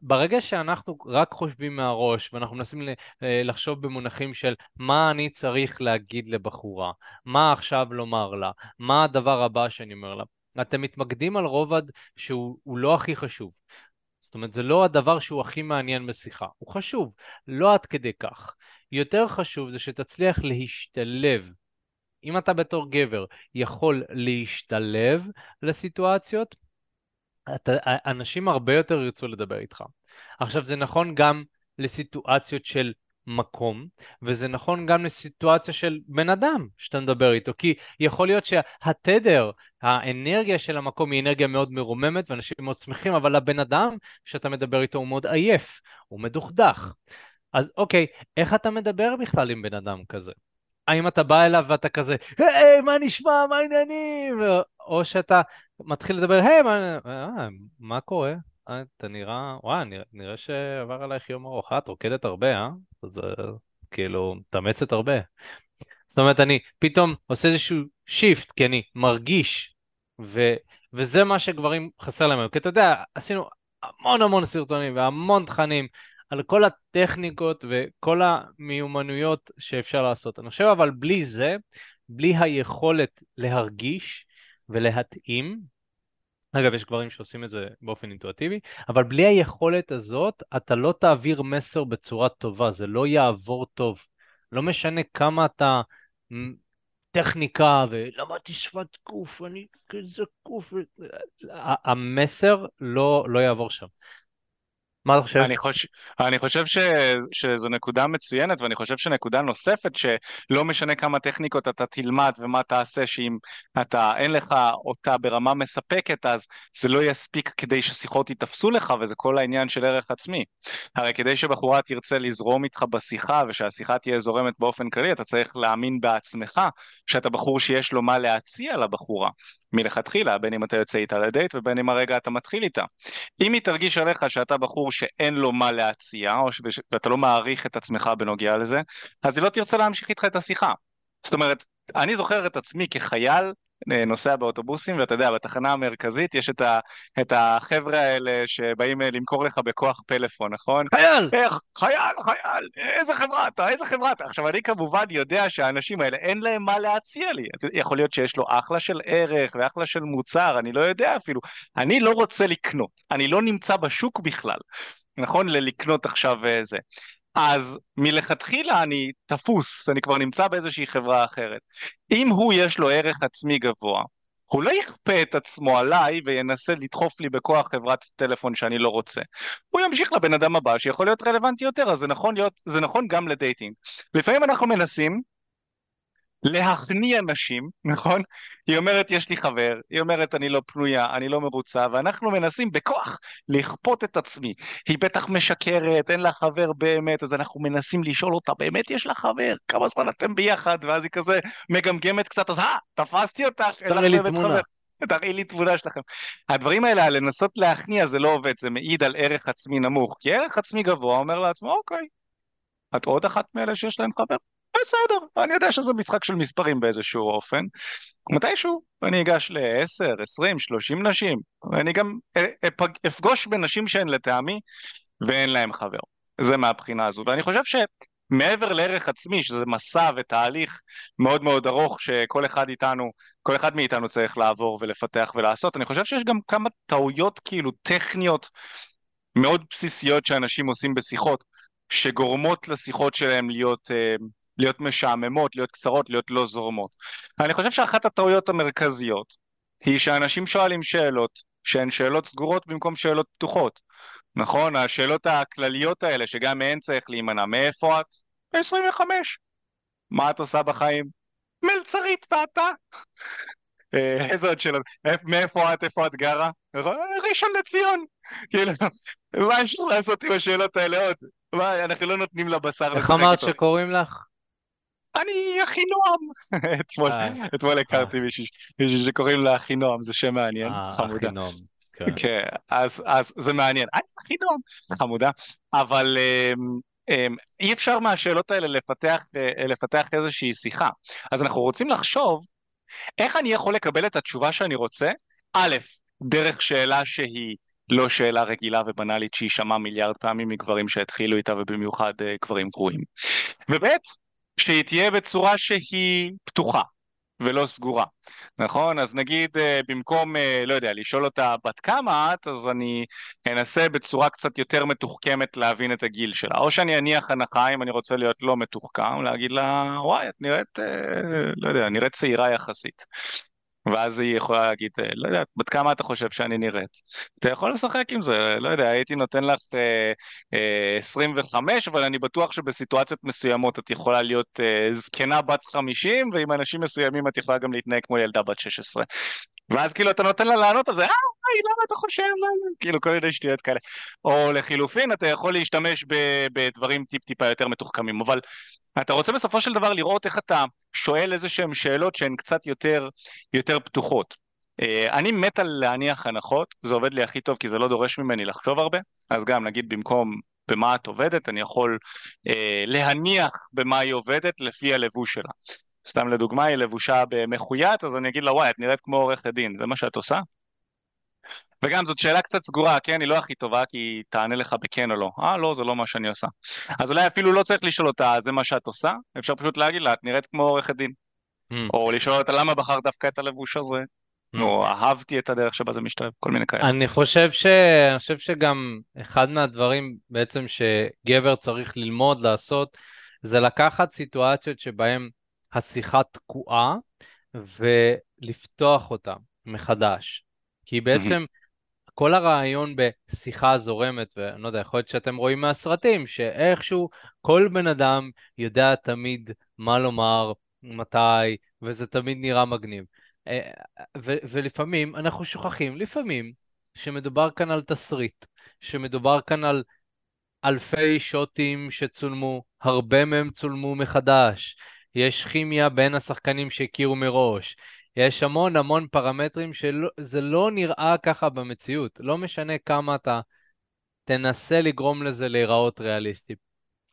ברגע שאנחנו רק חושבים מהראש ואנחנו מנסים אה, לחשוב במונחים של מה אני צריך להגיד לבחורה, מה עכשיו לומר לה, מה הדבר הבא שאני אומר לה, אתם מתמקדים על רובד שהוא לא הכי חשוב. זאת אומרת, זה לא הדבר שהוא הכי מעניין בשיחה, הוא חשוב, לא עד כדי כך. יותר חשוב זה שתצליח להשתלב. אם אתה בתור גבר יכול להשתלב לסיטואציות, אתה, אנשים הרבה יותר ירצו לדבר איתך. עכשיו, זה נכון גם לסיטואציות של מקום, וזה נכון גם לסיטואציה של בן אדם שאתה מדבר איתו, כי יכול להיות שהתדר, האנרגיה של המקום היא אנרגיה מאוד מרוממת ואנשים מאוד שמחים, אבל הבן אדם שאתה מדבר איתו הוא מאוד עייף, הוא מדוכדך. אז אוקיי, איך אתה מדבר בכלל עם בן אדם כזה? האם אתה בא אליו ואתה כזה, היי, מה נשמע, מה העניינים? או שאתה מתחיל לדבר, היי, מה, אה, קורה? אה, אתה נראה, וואי, נראה, שעבר עלייך יום ארוך, את רוקדת הרבה, אה? אז כאילו, מתאמצת הרבה. זאת אומרת, אני פתאום עושה איזשהו שיפט, כי אני מרגיש, ו, וזה מה שגברים חסר להם כי אתה יודע, עשינו המון המון סרטונים והמון תכנים על כל הטכניקות וכל המיומנויות שאפשר לעשות. אני חושב אבל בלי זה, בלי היכולת להרגיש ולהתאים, אגב, יש גברים שעושים את זה באופן אינטואטיבי, אבל בלי היכולת הזאת, אתה לא תעביר מסר בצורה טובה, זה לא יעבור טוב. לא משנה כמה אתה טכניקה ולמדתי שפת גוף, אני כזה גוף, המסר לא, לא יעבור שם. מה אתה חושב? אני חושב, אני חושב ש, שזו נקודה מצוינת, ואני חושב שנקודה נוספת, שלא משנה כמה טכניקות אתה תלמד ומה תעשה, שאם אתה, אין לך אותה ברמה מספקת, אז זה לא יספיק כדי ששיחות ייתפסו לך, וזה כל העניין של ערך עצמי. הרי כדי שבחורה תרצה לזרום איתך בשיחה, ושהשיחה תהיה זורמת באופן כללי, אתה צריך להאמין בעצמך, שאתה בחור שיש לו מה להציע לבחורה. מלכתחילה, בין אם אתה יוצא איתה לדייט ובין אם הרגע אתה מתחיל איתה. אם היא תרגיש עליך שאתה בחור שאין לו מה להציע, או שאתה לא מעריך את עצמך בנוגע לזה, אז היא לא תרצה להמשיך איתך את השיחה. זאת אומרת, אני זוכר את עצמי כחייל נוסע באוטובוסים, ואתה יודע, בתחנה המרכזית יש את, ה, את החבר'ה האלה שבאים אה, למכור לך בכוח פלאפון, נכון? חייל! איך? חייל, חייל, איזה חברה אתה, איזה חברה אתה. עכשיו, אני כמובן יודע שהאנשים האלה, אין להם מה להציע לי. יכול להיות שיש לו אחלה של ערך ואחלה של מוצר, אני לא יודע אפילו. אני לא רוצה לקנות, אני לא נמצא בשוק בכלל. נכון? ללקנות עכשיו אה, זה. אז מלכתחילה אני תפוס, אני כבר נמצא באיזושהי חברה אחרת. אם הוא יש לו ערך עצמי גבוה, הוא לא יכפה את עצמו עליי וינסה לדחוף לי בכוח חברת טלפון שאני לא רוצה. הוא ימשיך לבן אדם הבא שיכול להיות רלוונטי יותר, אז זה נכון, להיות, זה נכון גם לדייטינג. לפעמים אנחנו מנסים להכניע נשים, נכון? היא אומרת יש לי חבר, היא אומרת אני לא פנויה, אני לא מרוצה, ואנחנו מנסים בכוח לכפות את עצמי. היא בטח משקרת, אין לה חבר באמת, אז אנחנו מנסים לשאול אותה, באמת יש לה חבר? כמה זמן אתם ביחד? ואז היא כזה מגמגמת קצת, אז אה, תפסתי אותך, אין לך באמת חבר. תראי לי תמונה שלכם. הדברים האלה, לנסות להכניע זה לא עובד, זה מעיד על ערך עצמי נמוך, כי ערך עצמי גבוה אומר לעצמו, אוקיי, את עוד אחת מאלה שיש להם חבר? בסדר, אני יודע שזה משחק של מספרים באיזשהו אופן. מתישהו אני אגש ל-10, 20, 30 נשים, ואני גם אפגוש בנשים שהן לטעמי ואין להם חבר. זה מהבחינה הזו. ואני חושב שמעבר לערך עצמי, שזה מסע ותהליך מאוד מאוד ארוך שכל אחד איתנו, כל אחד מאיתנו צריך לעבור ולפתח ולעשות, אני חושב שיש גם כמה טעויות כאילו טכניות מאוד בסיסיות שאנשים עושים בשיחות, שגורמות לשיחות שלהם להיות... Uh, להיות משעממות, להיות קצרות, להיות לא זורמות. אני חושב שאחת הטעויות המרכזיות היא שאנשים שואלים שאלות שהן שאלות סגורות במקום שאלות פתוחות. נכון? השאלות הכלליות האלה שגם מהן צריך להימנע. מאיפה את? 25. מה את עושה בחיים? מלצרית ואתה? אה, איזה עוד שאלות? מאיפה את? איפה את גרה? ראשון לציון. כאילו, מה יש לעשות עם השאלות האלה עוד? מה, אנחנו לא נותנים לבשר לשחק איתו. איך אמרת שקוראים לך? אני אחינועם. אתמול, אה. אתמול הכרתי אה. מישהו שקוראים לה אחינועם, זה שם מעניין, אה, חמודה. אחינועם. כן, כן אז, זה מעניין, אני אחינועם, חמודה, אבל um, um, אי אפשר מהשאלות האלה לפתח, לפתח איזושהי שיחה. אז אנחנו רוצים לחשוב איך אני יכול לקבל את התשובה שאני רוצה, א', דרך שאלה שהיא לא שאלה רגילה ובנאלית שהיא שמעה מיליארד פעמים מגברים שהתחילו איתה ובמיוחד גברים גרועים. וב', שהיא תהיה בצורה שהיא פתוחה ולא סגורה, נכון? אז נגיד אה, במקום, אה, לא יודע, לשאול אותה בת כמה את, אז אני אנסה בצורה קצת יותר מתוחכמת להבין את הגיל שלה. או שאני אניח הנחה אם אני רוצה להיות לא מתוחכם, להגיד לה, וואי, את נראית, אה, לא יודע, נראית צעירה יחסית. ואז היא יכולה להגיד, אה, לא יודע, בת כמה אתה חושב שאני נראית? אתה יכול לשחק עם זה, לא יודע, הייתי נותן לך אה, אה, 25, אבל אני בטוח שבסיטואציות מסוימות את יכולה להיות אה, זקנה בת 50, ועם אנשים מסוימים את יכולה גם להתנהג כמו ילדה בת 16. ואז כאילו אתה נותן לה לענות על זה, אה, למה אתה חושב? כאילו כל מיני שטויות כאלה. או לחילופין, אתה יכול להשתמש בדברים טיפ-טיפה יותר מתוחכמים, אבל אתה רוצה בסופו של דבר לראות איך אתה שואל איזה שהן שאלות שהן קצת יותר, יותר פתוחות. Uh, אני מת על להניח הנחות, זה עובד לי הכי טוב כי זה לא דורש ממני לחשוב הרבה, אז גם נגיד במקום במה את עובדת, אני יכול uh, להניח במה היא עובדת לפי הלבוש שלה. סתם לדוגמה, היא לבושה במחויית, אז אני אגיד לה, וואי, את נראית כמו עורכת דין, זה מה שאת עושה? וגם זאת שאלה קצת סגורה, כן? היא לא הכי טובה, כי היא תענה לך בכן או לא. אה, לא, זה לא מה שאני עושה. אז אולי אפילו לא צריך לשאול אותה, זה מה שאת עושה? אפשר פשוט להגיד לה, את נראית כמו עורכת דין. Mm. או לשאול אותה, למה בחרת דווקא את הלבוש הזה? Mm. או אהבתי את הדרך שבה זה משתלב, כל מיני כאלה. אני חושב, ש... אני חושב שגם אחד מהדברים בעצם שגבר צריך ללמוד לעשות, זה לקחת סיטואציות שבהן השיחה תקועה ולפתוח אותה מחדש. כי בעצם כל הרעיון בשיחה זורמת, ואני לא יודע, יכול להיות שאתם רואים מהסרטים, שאיכשהו כל בן אדם יודע תמיד מה לומר, מתי, וזה תמיד נראה מגניב. אה, ו- ולפעמים אנחנו שוכחים, לפעמים, שמדובר כאן על תסריט, שמדובר כאן על אלפי שוטים שצולמו, הרבה מהם צולמו מחדש, יש כימיה בין השחקנים שהכירו מראש, יש המון המון פרמטרים שזה לא נראה ככה במציאות. לא משנה כמה אתה תנסה לגרום לזה להיראות ריאליסטי.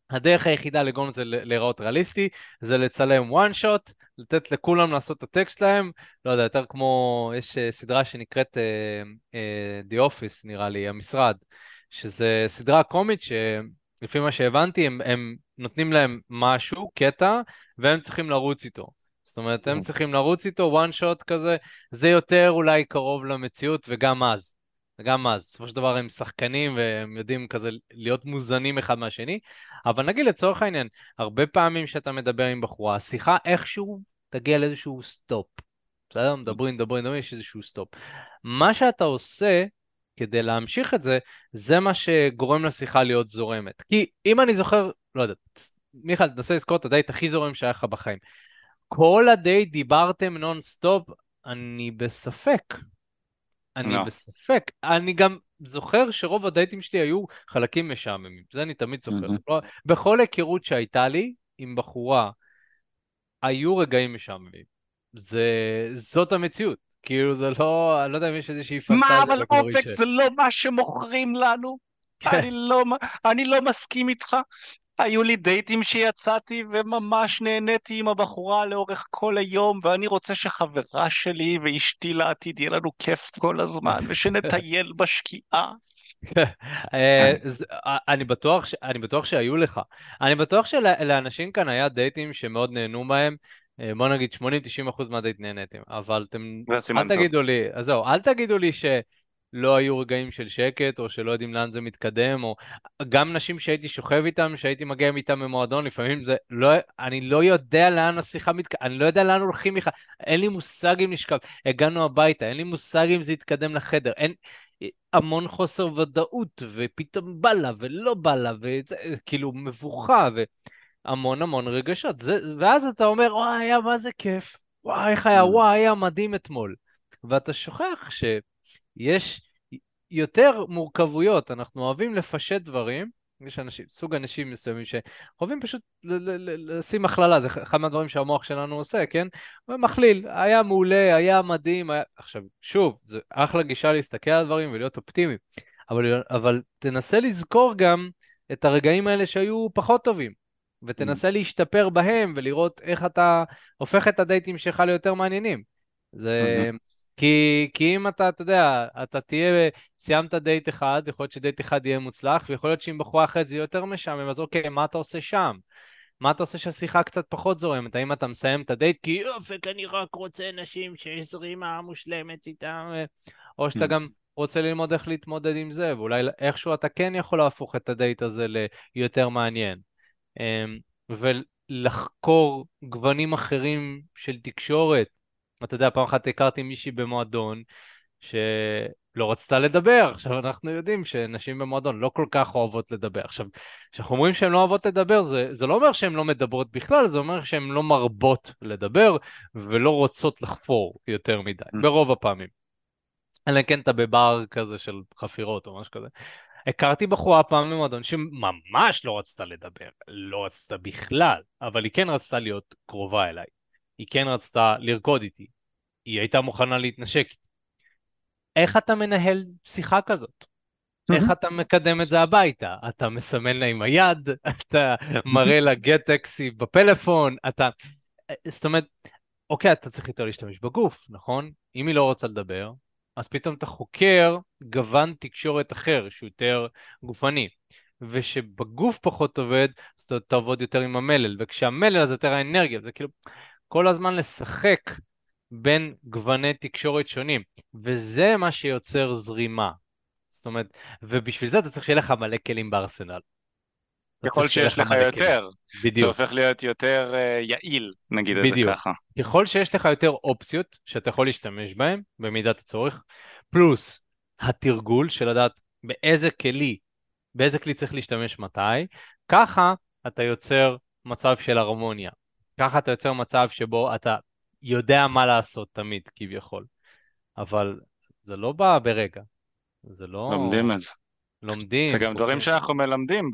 הדרך היחידה לגרום לזה להיראות ריאליסטי זה לצלם one shot, לתת לכולם לעשות את הטקסט שלהם, לא יודע, יותר כמו, יש אה, סדרה שנקראת uh, uh, The Office נראה לי, המשרד, שזה סדרה קומית שלפי מה שהבנתי הם, הם נותנים להם משהו, קטע, והם צריכים לרוץ איתו. זאת אומרת, הם צריכים לרוץ איתו one shot כזה, זה יותר אולי קרוב למציאות, וגם אז. וגם אז. בסופו של דבר הם שחקנים והם יודעים כזה להיות מוזנים אחד מהשני, אבל נגיד לצורך העניין, הרבה פעמים שאתה מדבר עם בחורה, השיחה איכשהו תגיע לאיזשהו stop. בסדר? מדברים, מדברים, מדברים, יש איזשהו stop. מה שאתה עושה כדי להמשיך את זה, זה מה שגורם לשיחה להיות זורמת. כי אם אני זוכר, לא יודע, מיכאל, תנסה לזכור את הדייט הכי זורם שהיה לך בחיים. כל הדייט דיברתם נונסטופ, אני בספק. אני no. בספק. אני גם זוכר שרוב הדייטים שלי היו חלקים משעממים, זה אני תמיד זוכר. ממ-הממ. בכל היכרות שהייתה לי עם בחורה, היו רגעים משעממים. זה, זאת המציאות. כאילו זה לא, אני לא יודע אם יש איזושהי פנטזיה. מה, אבל אופק זה לא מה שמוכרים לנו? כן. אני, לא, אני לא מסכים איתך. היו לי דייטים שיצאתי וממש נהניתי עם הבחורה לאורך כל היום ואני רוצה שחברה שלי ואשתי לעתיד יהיה לנו כיף כל הזמן ושנטייל בשקיעה. אה, אה, אני בטוח, אני בטוח שהיו לך. אני בטוח שלאנשים כאן היה דייטים שמאוד נהנו בהם. אה, בוא נגיד 80-90% מהדייט נהניתם, אבל אתם... אל תגידו לי, אז זהו, אל תגידו לי ש... לא היו רגעים של שקט, או שלא יודעים לאן זה מתקדם, או גם נשים שהייתי שוכב איתם, שהייתי מגיע איתם במועדון, לפעמים זה לא, אני לא יודע לאן השיחה מתקדמת, אני לא יודע לאן הולכים בכלל, אין לי מושג אם נשכב, הגענו הביתה, אין לי מושג אם זה יתקדם לחדר, אין, המון חוסר ודאות, ופתאום בא לה ולא בא לה, וכאילו מבוכה, והמון המון רגשות, זה, ואז אתה אומר, וואי, היה מה זה כיף, וואי, איך היה, mm. וואי, היה מדהים אתמול. ואתה שוכח ש... יש יותר מורכבויות, אנחנו אוהבים לפשט דברים, יש אנשים, סוג אנשים מסוימים שאוהבים פשוט לשים הכללה, זה אחד מהדברים שהמוח שלנו עושה, כן? מכליל, היה מעולה, היה מדהים, היה... עכשיו, שוב, זה אחלה גישה להסתכל על דברים ולהיות אופטימי, אבל, אבל תנסה לזכור גם את הרגעים האלה שהיו פחות טובים, ותנסה ממ. להשתפר בהם ולראות איך אתה הופך את הדייטים שלך ליותר מעניינים. זה... כי, כי אם אתה, אתה יודע, אתה תהיה, סיימת דייט אחד, יכול להיות שדייט אחד יהיה מוצלח, ויכול להיות שאם בחורה אחרת זה יהיה יותר משעמם, אז אוקיי, מה אתה עושה שם? מה אתה עושה שהשיחה קצת פחות זורמת? האם אתה מסיים את הדייט כי אופק, אני רק רוצה נשים שיש זרימה מושלמת איתם, או שאתה ממ. גם רוצה ללמוד איך להתמודד עם זה, ואולי איכשהו אתה כן יכול להפוך את הדייט הזה ליותר מעניין. אמ, ולחקור גוונים אחרים של תקשורת, אתה יודע, פעם אחת הכרתי מישהי במועדון שלא רצתה לדבר. עכשיו, אנחנו יודעים שנשים במועדון לא כל כך אוהבות לדבר. עכשיו, כשאנחנו אומרים שהן לא אוהבות לדבר, זה, זה לא אומר שהן לא מדברות בכלל, זה אומר שהן לא מרבות לדבר ולא רוצות לחפור יותר מדי, mm. ברוב הפעמים. אלא כן אתה בבר כזה של חפירות או משהו כזה. הכרתי בחורה פעם במועדון שממש לא רצתה לדבר, לא רצתה בכלל, אבל היא כן רצתה להיות קרובה אליי. היא כן רצתה לרקוד איתי, היא הייתה מוכנה להתנשק איתי. איך אתה מנהל שיחה כזאת? איך אתה מקדם את זה הביתה? אתה מסמן לה עם היד, אתה מראה לה גט טקסי בפלאפון, אתה... זאת אומרת, אוקיי, אתה צריך יותר להשתמש בגוף, נכון? אם היא לא רוצה לדבר, אז פתאום אתה חוקר גוון תקשורת אחר, שהוא יותר גופני. ושבגוף פחות עובד, אז אתה תעבוד יותר עם המלל, וכשהמלל אז יותר האנרגיה, זה כאילו, כל הזמן לשחק בין גווני תקשורת שונים, וזה מה שיוצר זרימה. זאת אומרת, ובשביל זה אתה צריך שיהיה לך מלא כלים בארסנל. ככל שיש לך יותר, בדיוק. זה הופך להיות יותר uh, יעיל, נגיד את זה ככה. ככל שיש לך יותר אופציות שאתה יכול להשתמש בהן במידת הצורך, פלוס התרגול של לדעת באיזה כלי, באיזה כלי צריך להשתמש מתי, ככה אתה יוצר מצב של הרמוניה. ככה אתה יוצר מצב שבו אתה יודע מה לעשות תמיד, כביכול. אבל זה לא בא ברגע. זה לא... לומדים את זה. לומדים. זה גם דברים שאנחנו מלמדים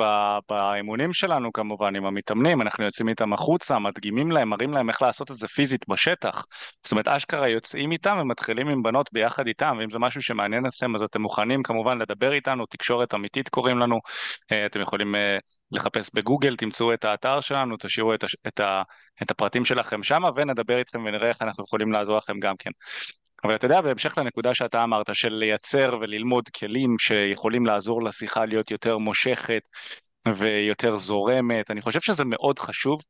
באימונים שלנו כמובן עם המתאמנים, אנחנו יוצאים איתם החוצה, מדגימים להם, מראים להם איך לעשות את זה פיזית בשטח. זאת אומרת, אשכרה יוצאים איתם ומתחילים עם בנות ביחד איתם, ואם זה משהו שמעניין אתכם אז אתם מוכנים כמובן לדבר איתנו, תקשורת אמיתית קוראים לנו, אה, אתם יכולים אה, לחפש בגוגל, תמצאו את האתר שלנו, תשאירו את, הש... את, ה... את הפרטים שלכם שם ונדבר איתכם ונראה איך אנחנו יכולים לעזור לכם גם כן. אבל אתה יודע, בהמשך לנקודה שאתה אמרת, של לייצר וללמוד כלים שיכולים לעזור לשיחה להיות יותר מושכת ויותר זורמת, אני חושב שזה מאוד חשוב,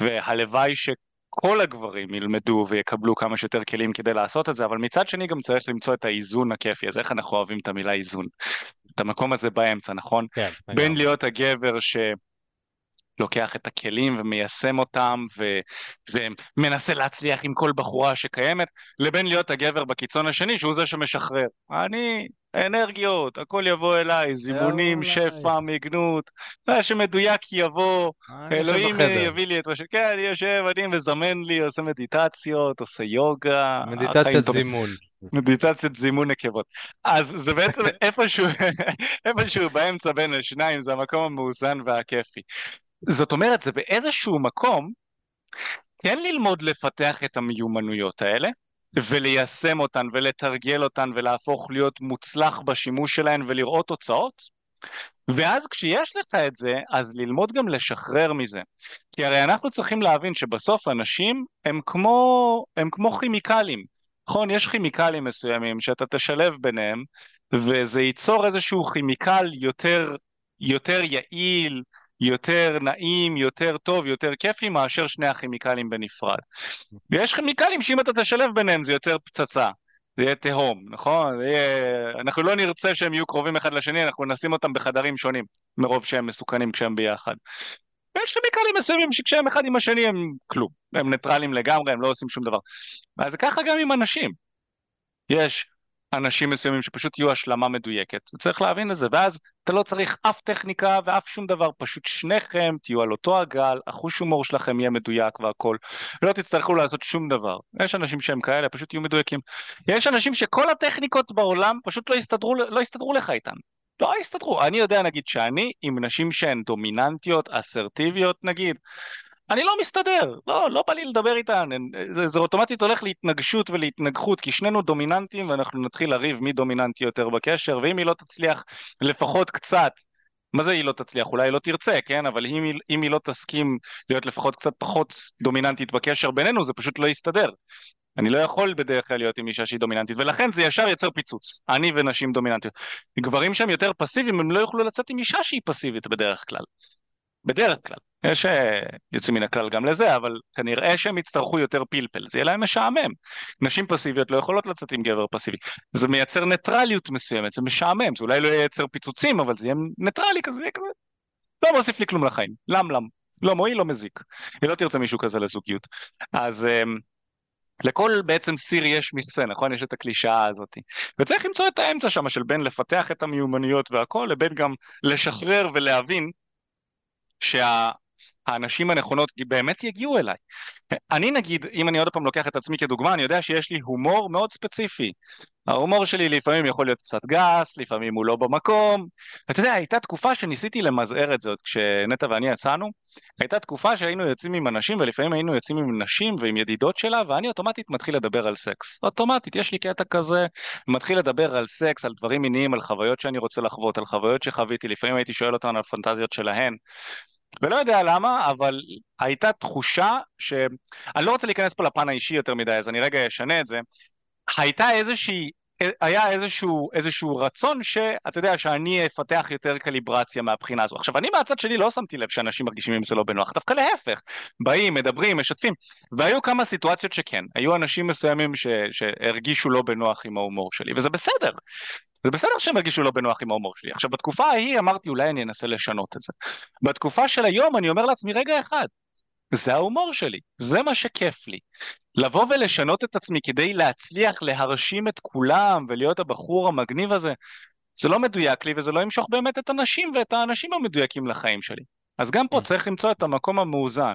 והלוואי שכל הגברים ילמדו ויקבלו כמה שיותר כלים כדי לעשות את זה, אבל מצד שני גם צריך למצוא את האיזון הכיפי, אז איך אנחנו אוהבים את המילה איזון? את המקום הזה באמצע, נכון? כן. בין להיות הגבר ש... לוקח את הכלים ומיישם אותם ו... ומנסה להצליח עם כל בחורה שקיימת, לבין להיות הגבר בקיצון השני שהוא זה שמשחרר. אני, אנרגיות, הכל יבוא אליי, זימונים, שפע, מיגנות, מה שמדויק יבוא, אלוהים יביא לי את מה ש... כן, אני יושב, אני מזמן לי, עושה מדיטציות, עושה יוגה. מדיטציית זימון. מדיטציית זימון נקבות. אז זה בעצם איפשהו, איפשהו באמצע בין השניים, זה המקום המאוזן והכיפי. זאת אומרת, זה באיזשהו מקום, כן ללמוד לפתח את המיומנויות האלה, וליישם אותן ולתרגל אותן ולהפוך להיות מוצלח בשימוש שלהן ולראות תוצאות, ואז כשיש לך את זה, אז ללמוד גם לשחרר מזה. כי הרי אנחנו צריכים להבין שבסוף אנשים הם כמו, הם כמו כימיקלים. נכון? יש כימיקלים מסוימים שאתה תשלב ביניהם, וזה ייצור איזשהו כימיקל יותר, יותר יעיל, יותר נעים, יותר טוב, יותר כיפי מאשר שני הכימיקלים בנפרד. ויש כימיקלים שאם אתה תשלב ביניהם זה יותר פצצה. זה יהיה תהום, נכון? זה יהיה... אנחנו לא נרצה שהם יהיו קרובים אחד לשני, אנחנו נשים אותם בחדרים שונים, מרוב שהם מסוכנים כשהם ביחד. ויש כימיקלים מסוימים שכשהם אחד עם השני הם כלום, הם ניטרלים לגמרי, הם לא עושים שום דבר. אז זה ככה גם עם אנשים. יש אנשים מסוימים שפשוט יהיו השלמה מדויקת, וצריך להבין את זה, ואז אתה לא צריך אף טכניקה ואף שום דבר, פשוט שניכם תהיו על אותו הגל, החוש הומור שלכם יהיה מדויק והכל, לא תצטרכו לעשות שום דבר. יש אנשים שהם כאלה, פשוט יהיו מדויקים. יש אנשים שכל הטכניקות בעולם פשוט לא יסתדרו, לא יסתדרו לך איתן. לא יסתדרו. אני יודע נגיד שאני עם נשים שהן דומיננטיות, אסרטיביות נגיד, אני לא מסתדר, לא, לא בא לי לדבר איתן, זה, זה אוטומטית הולך להתנגשות ולהתנגחות, כי שנינו דומיננטים ואנחנו נתחיל לריב מי דומיננטי יותר בקשר, ואם היא לא תצליח לפחות קצת, מה זה היא לא תצליח? אולי היא לא תרצה, כן? אבל אם אם היא לא תסכים להיות לפחות קצת פחות דומיננטית בקשר בינינו, זה פשוט לא יסתדר. אני לא יכול בדרך כלל להיות עם אישה שהיא דומיננטית, ולכן זה ישר יצר פיצוץ. אני ונשים דומיננטיות. גברים שהם יותר פסיביים, הם לא יוכלו לצאת עם אישה שהיא פסיבית בדרך כלל. בדרך כלל. יש אה, יוצאים מן הכלל גם לזה, אבל כנראה שהם יצטרכו יותר פלפל, זה יהיה להם משעמם. נשים פסיביות לא יכולות לצאת עם גבר פסיבי. זה מייצר ניטרליות מסוימת, זה משעמם, זה אולי לא ייצר פיצוצים, אבל זה יהיה ניטרלי כזה, יהיה כזה. לא מוסיף לי כלום לחיים, למלם. לא מועיל, לא מזיק. היא לא תרצה מישהו כזה לזוגיות. אז... אמ, לכל בעצם סיר יש מכסה, נכון? יש את הקלישאה הזאת. וצריך למצוא את האמצע שם של בין לפתח את המיומנויות והכל, לבין גם לשחרר ולהבין 是啊。האנשים הנכונות באמת יגיעו אליי. אני נגיד, אם אני עוד פעם לוקח את עצמי כדוגמה, אני יודע שיש לי הומור מאוד ספציפי. ההומור שלי לפעמים יכול להיות קצת גס, לפעמים הוא לא במקום. אתה יודע, הייתה תקופה שניסיתי למזער את זה עוד כשנטע ואני יצאנו. הייתה תקופה שהיינו יוצאים עם אנשים, ולפעמים היינו יוצאים עם נשים ועם ידידות שלה, ואני אוטומטית מתחיל לדבר על סקס. אוטומטית, יש לי קטע כזה, מתחיל לדבר על סקס, על דברים מיניים, על חוויות שאני רוצה לחוות, על חוויות שחוויתי, לפעמים הייתי שואל אותן על פנטזיות שלהן. ולא יודע למה, אבל הייתה תחושה ש... אני לא רוצה להיכנס פה לפן האישי יותר מדי, אז אני רגע אשנה את זה. הייתה איזושהי, היה איזשהו, איזשהו רצון שאתה יודע, שאני אפתח יותר קליברציה מהבחינה הזו. עכשיו, אני מהצד שלי לא שמתי לב שאנשים מרגישים עם זה לא בנוח, דווקא להפך. באים, מדברים, משתפים. והיו כמה סיטואציות שכן, היו אנשים מסוימים ש... שהרגישו לא בנוח עם ההומור שלי, וזה בסדר. זה בסדר שהם הרגישו לא בנוח עם ההומור שלי. עכשיו, בתקופה ההיא אמרתי, אולי אני אנסה לשנות את זה. בתקופה של היום אני אומר לעצמי, רגע אחד, זה ההומור שלי, זה מה שכיף לי. לבוא ולשנות את עצמי כדי להצליח להרשים את כולם ולהיות הבחור המגניב הזה, זה לא מדויק לי וזה לא ימשוך באמת את הנשים ואת האנשים המדויקים לחיים שלי. אז גם פה mm. צריך למצוא את המקום המאוזן,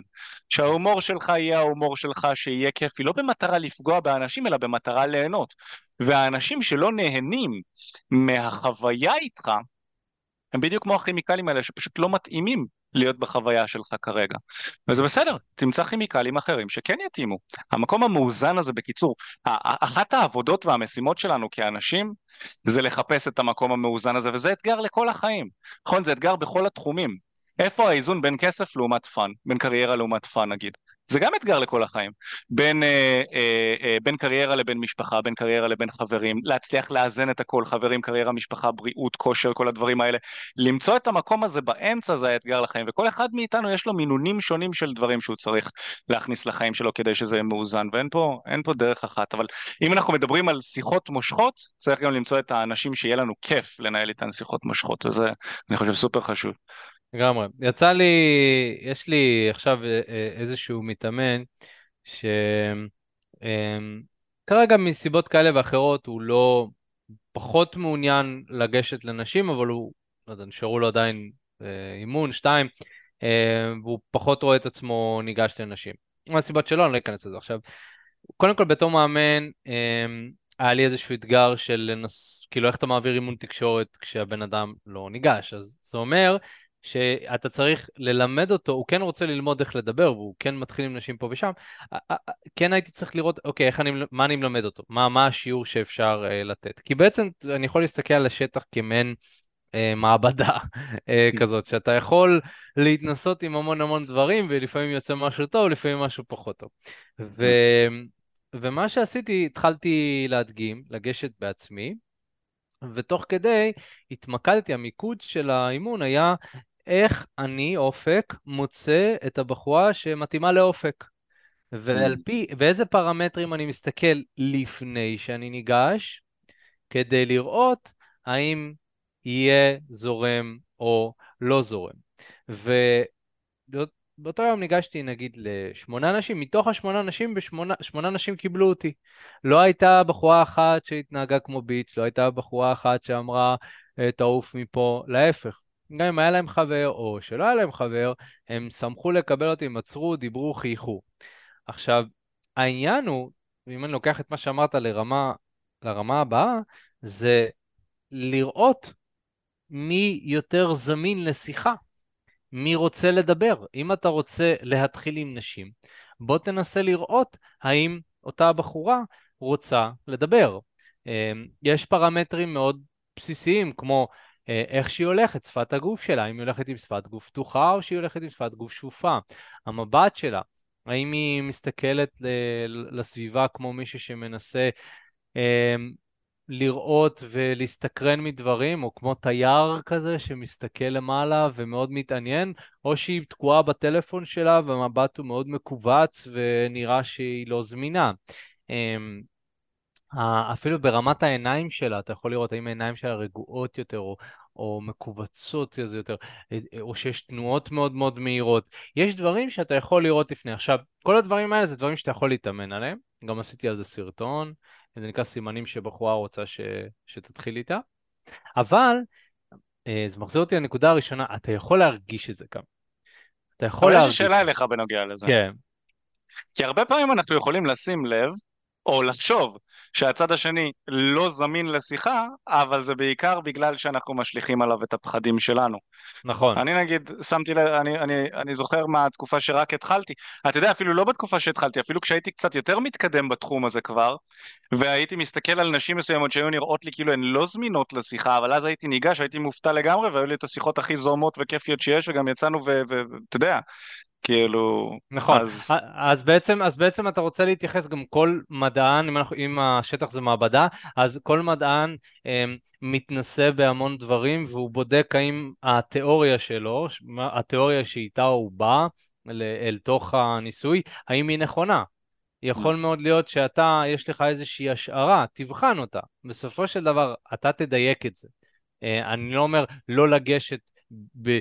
שההומור שלך יהיה ההומור שלך, שיהיה כיפי, לא במטרה לפגוע באנשים, אלא במטרה ליהנות. והאנשים שלא נהנים מהחוויה איתך, הם בדיוק כמו הכימיקלים האלה שפשוט לא מתאימים להיות בחוויה שלך כרגע. וזה בסדר, תמצא כימיקלים אחרים שכן יתאימו. המקום המאוזן הזה בקיצור, אחת העבודות והמשימות שלנו כאנשים זה לחפש את המקום המאוזן הזה, וזה אתגר לכל החיים. נכון, זה אתגר בכל התחומים. איפה האיזון בין כסף לעומת fun, בין קריירה לעומת fun נגיד? זה גם אתגר לכל החיים. בין, אה, אה, אה, בין קריירה לבין משפחה, בין קריירה לבין חברים, להצליח לאזן את הכל, חברים, קריירה, משפחה, בריאות, כושר, כל הדברים האלה. למצוא את המקום הזה באמצע זה האתגר לחיים, וכל אחד מאיתנו יש לו מינונים שונים של דברים שהוא צריך להכניס לחיים שלו כדי שזה יהיה מאוזן, ואין פה, פה דרך אחת. אבל אם אנחנו מדברים על שיחות מושכות, צריך גם למצוא את האנשים שיהיה לנו כיף לנהל איתן שיחות מושכות, וזה, אני חושב, סופר חשוב. לגמרי. יצא לי, יש לי עכשיו אה, אה, איזשהו מתאמן, שכרגע מסיבות כאלה ואחרות הוא לא פחות מעוניין לגשת לנשים, אבל הוא, לא יודע, נשארו לו עדיין אה, אימון, שתיים, והוא פחות רואה את עצמו ניגש לנשים. מה הסיבות שלו, אני לא אכנס לזה עכשיו. קודם כל, בתור מאמן, היה לי איזשהו אתגר של לנס... כאילו איך אתה מעביר אימון תקשורת כשהבן אדם לא ניגש. אז זה אומר שאתה צריך ללמד אותו, הוא כן רוצה ללמוד איך לדבר, והוא כן מתחיל עם נשים פה ושם, כן הייתי צריך לראות, אוקיי, איך אני, מה אני מלמד אותו? מה, מה השיעור שאפשר uh, לתת? כי בעצם אני יכול להסתכל על השטח כמעין uh, מעבדה uh, כזאת, שאתה יכול להתנסות עם המון המון דברים, ולפעמים יוצא משהו טוב, לפעמים משהו פחות טוב. ו... ומה שעשיתי, התחלתי להדגים, לגשת בעצמי, ותוך כדי התמקדתי, המיקוד של האימון היה איך אני, אופק, מוצא את הבחורה שמתאימה לאופק. ועל פי, ואיזה פרמטרים אני מסתכל לפני שאני ניגש, כדי לראות האם יהיה זורם או לא זורם. באותו יום ניגשתי נגיד לשמונה נשים, מתוך השמונה נשים, בשמונה, שמונה נשים קיבלו אותי. לא הייתה בחורה אחת שהתנהגה כמו ביץ', לא הייתה בחורה אחת שאמרה אה, תעוף מפה, להפך. גם אם היה להם חבר או שלא היה להם חבר, הם שמחו לקבל אותי, הם עצרו, דיברו, חייכו. עכשיו, העניין הוא, אם אני לוקח את מה שאמרת לרמה, לרמה הבאה, זה לראות מי יותר זמין לשיחה. מי רוצה לדבר. אם אתה רוצה להתחיל עם נשים, בוא תנסה לראות האם אותה בחורה רוצה לדבר. אמ, יש פרמטרים מאוד בסיסיים, כמו איך שהיא הולכת, שפת הגוף שלה, אם היא הולכת עם שפת גוף פתוחה או שהיא הולכת עם שפת גוף שפופה, המבט שלה, האם היא מסתכלת לסביבה כמו מישהו שמנסה אמ, לראות ולהסתקרן מדברים, או כמו תייר כזה שמסתכל למעלה ומאוד מתעניין, או שהיא תקועה בטלפון שלה והמבט הוא מאוד מכווץ ונראה שהיא לא זמינה. אמ, אפילו ברמת העיניים שלה, אתה יכול לראות האם העיניים שלה רגועות יותר, או, או מכווצות כזה יותר, או שיש תנועות מאוד מאוד מהירות. יש דברים שאתה יכול לראות לפני. עכשיו, כל הדברים האלה זה דברים שאתה יכול להתאמן עליהם. גם עשיתי על זה סרטון. זה נקרא סימנים שבחורה רוצה ש... שתתחיל איתה. אבל, אה, זה מחזיר אותי לנקודה הראשונה, אתה יכול להרגיש את זה גם. אתה יכול להרגיש... אבל יש לי שאלה אליך בנוגע לזה. כן. כי הרבה פעמים אנחנו יכולים לשים לב, או לחשוב, שהצד השני לא זמין לשיחה, אבל זה בעיקר בגלל שאנחנו משליכים עליו את הפחדים שלנו. נכון. אני נגיד, שמתי לב, אני, אני, אני זוכר מהתקופה שרק התחלתי, אתה יודע, אפילו לא בתקופה שהתחלתי, אפילו כשהייתי קצת יותר מתקדם בתחום הזה כבר, והייתי מסתכל על נשים מסוימות שהיו נראות לי כאילו הן לא זמינות לשיחה, אבל אז הייתי ניגש, הייתי מופתע לגמרי, והיו לי את השיחות הכי זורמות וכיפיות שיש, וגם יצאנו ואתה יודע, כאילו... נכון, אז... אז, בעצם, אז בעצם אתה רוצה להתייחס גם כל מדען, אם, אנחנו, אם השטח זה מעבדה, אז כל מדען אה, מתנסה בהמון דברים והוא בודק האם התיאוריה שלו, התיאוריה שאיתה הוא בא אל, אל תוך הניסוי, האם היא נכונה. יכול מאוד להיות שאתה, יש לך איזושהי השערה, תבחן אותה. בסופו של דבר, אתה תדייק את זה. אה, אני לא אומר לא לגשת ב-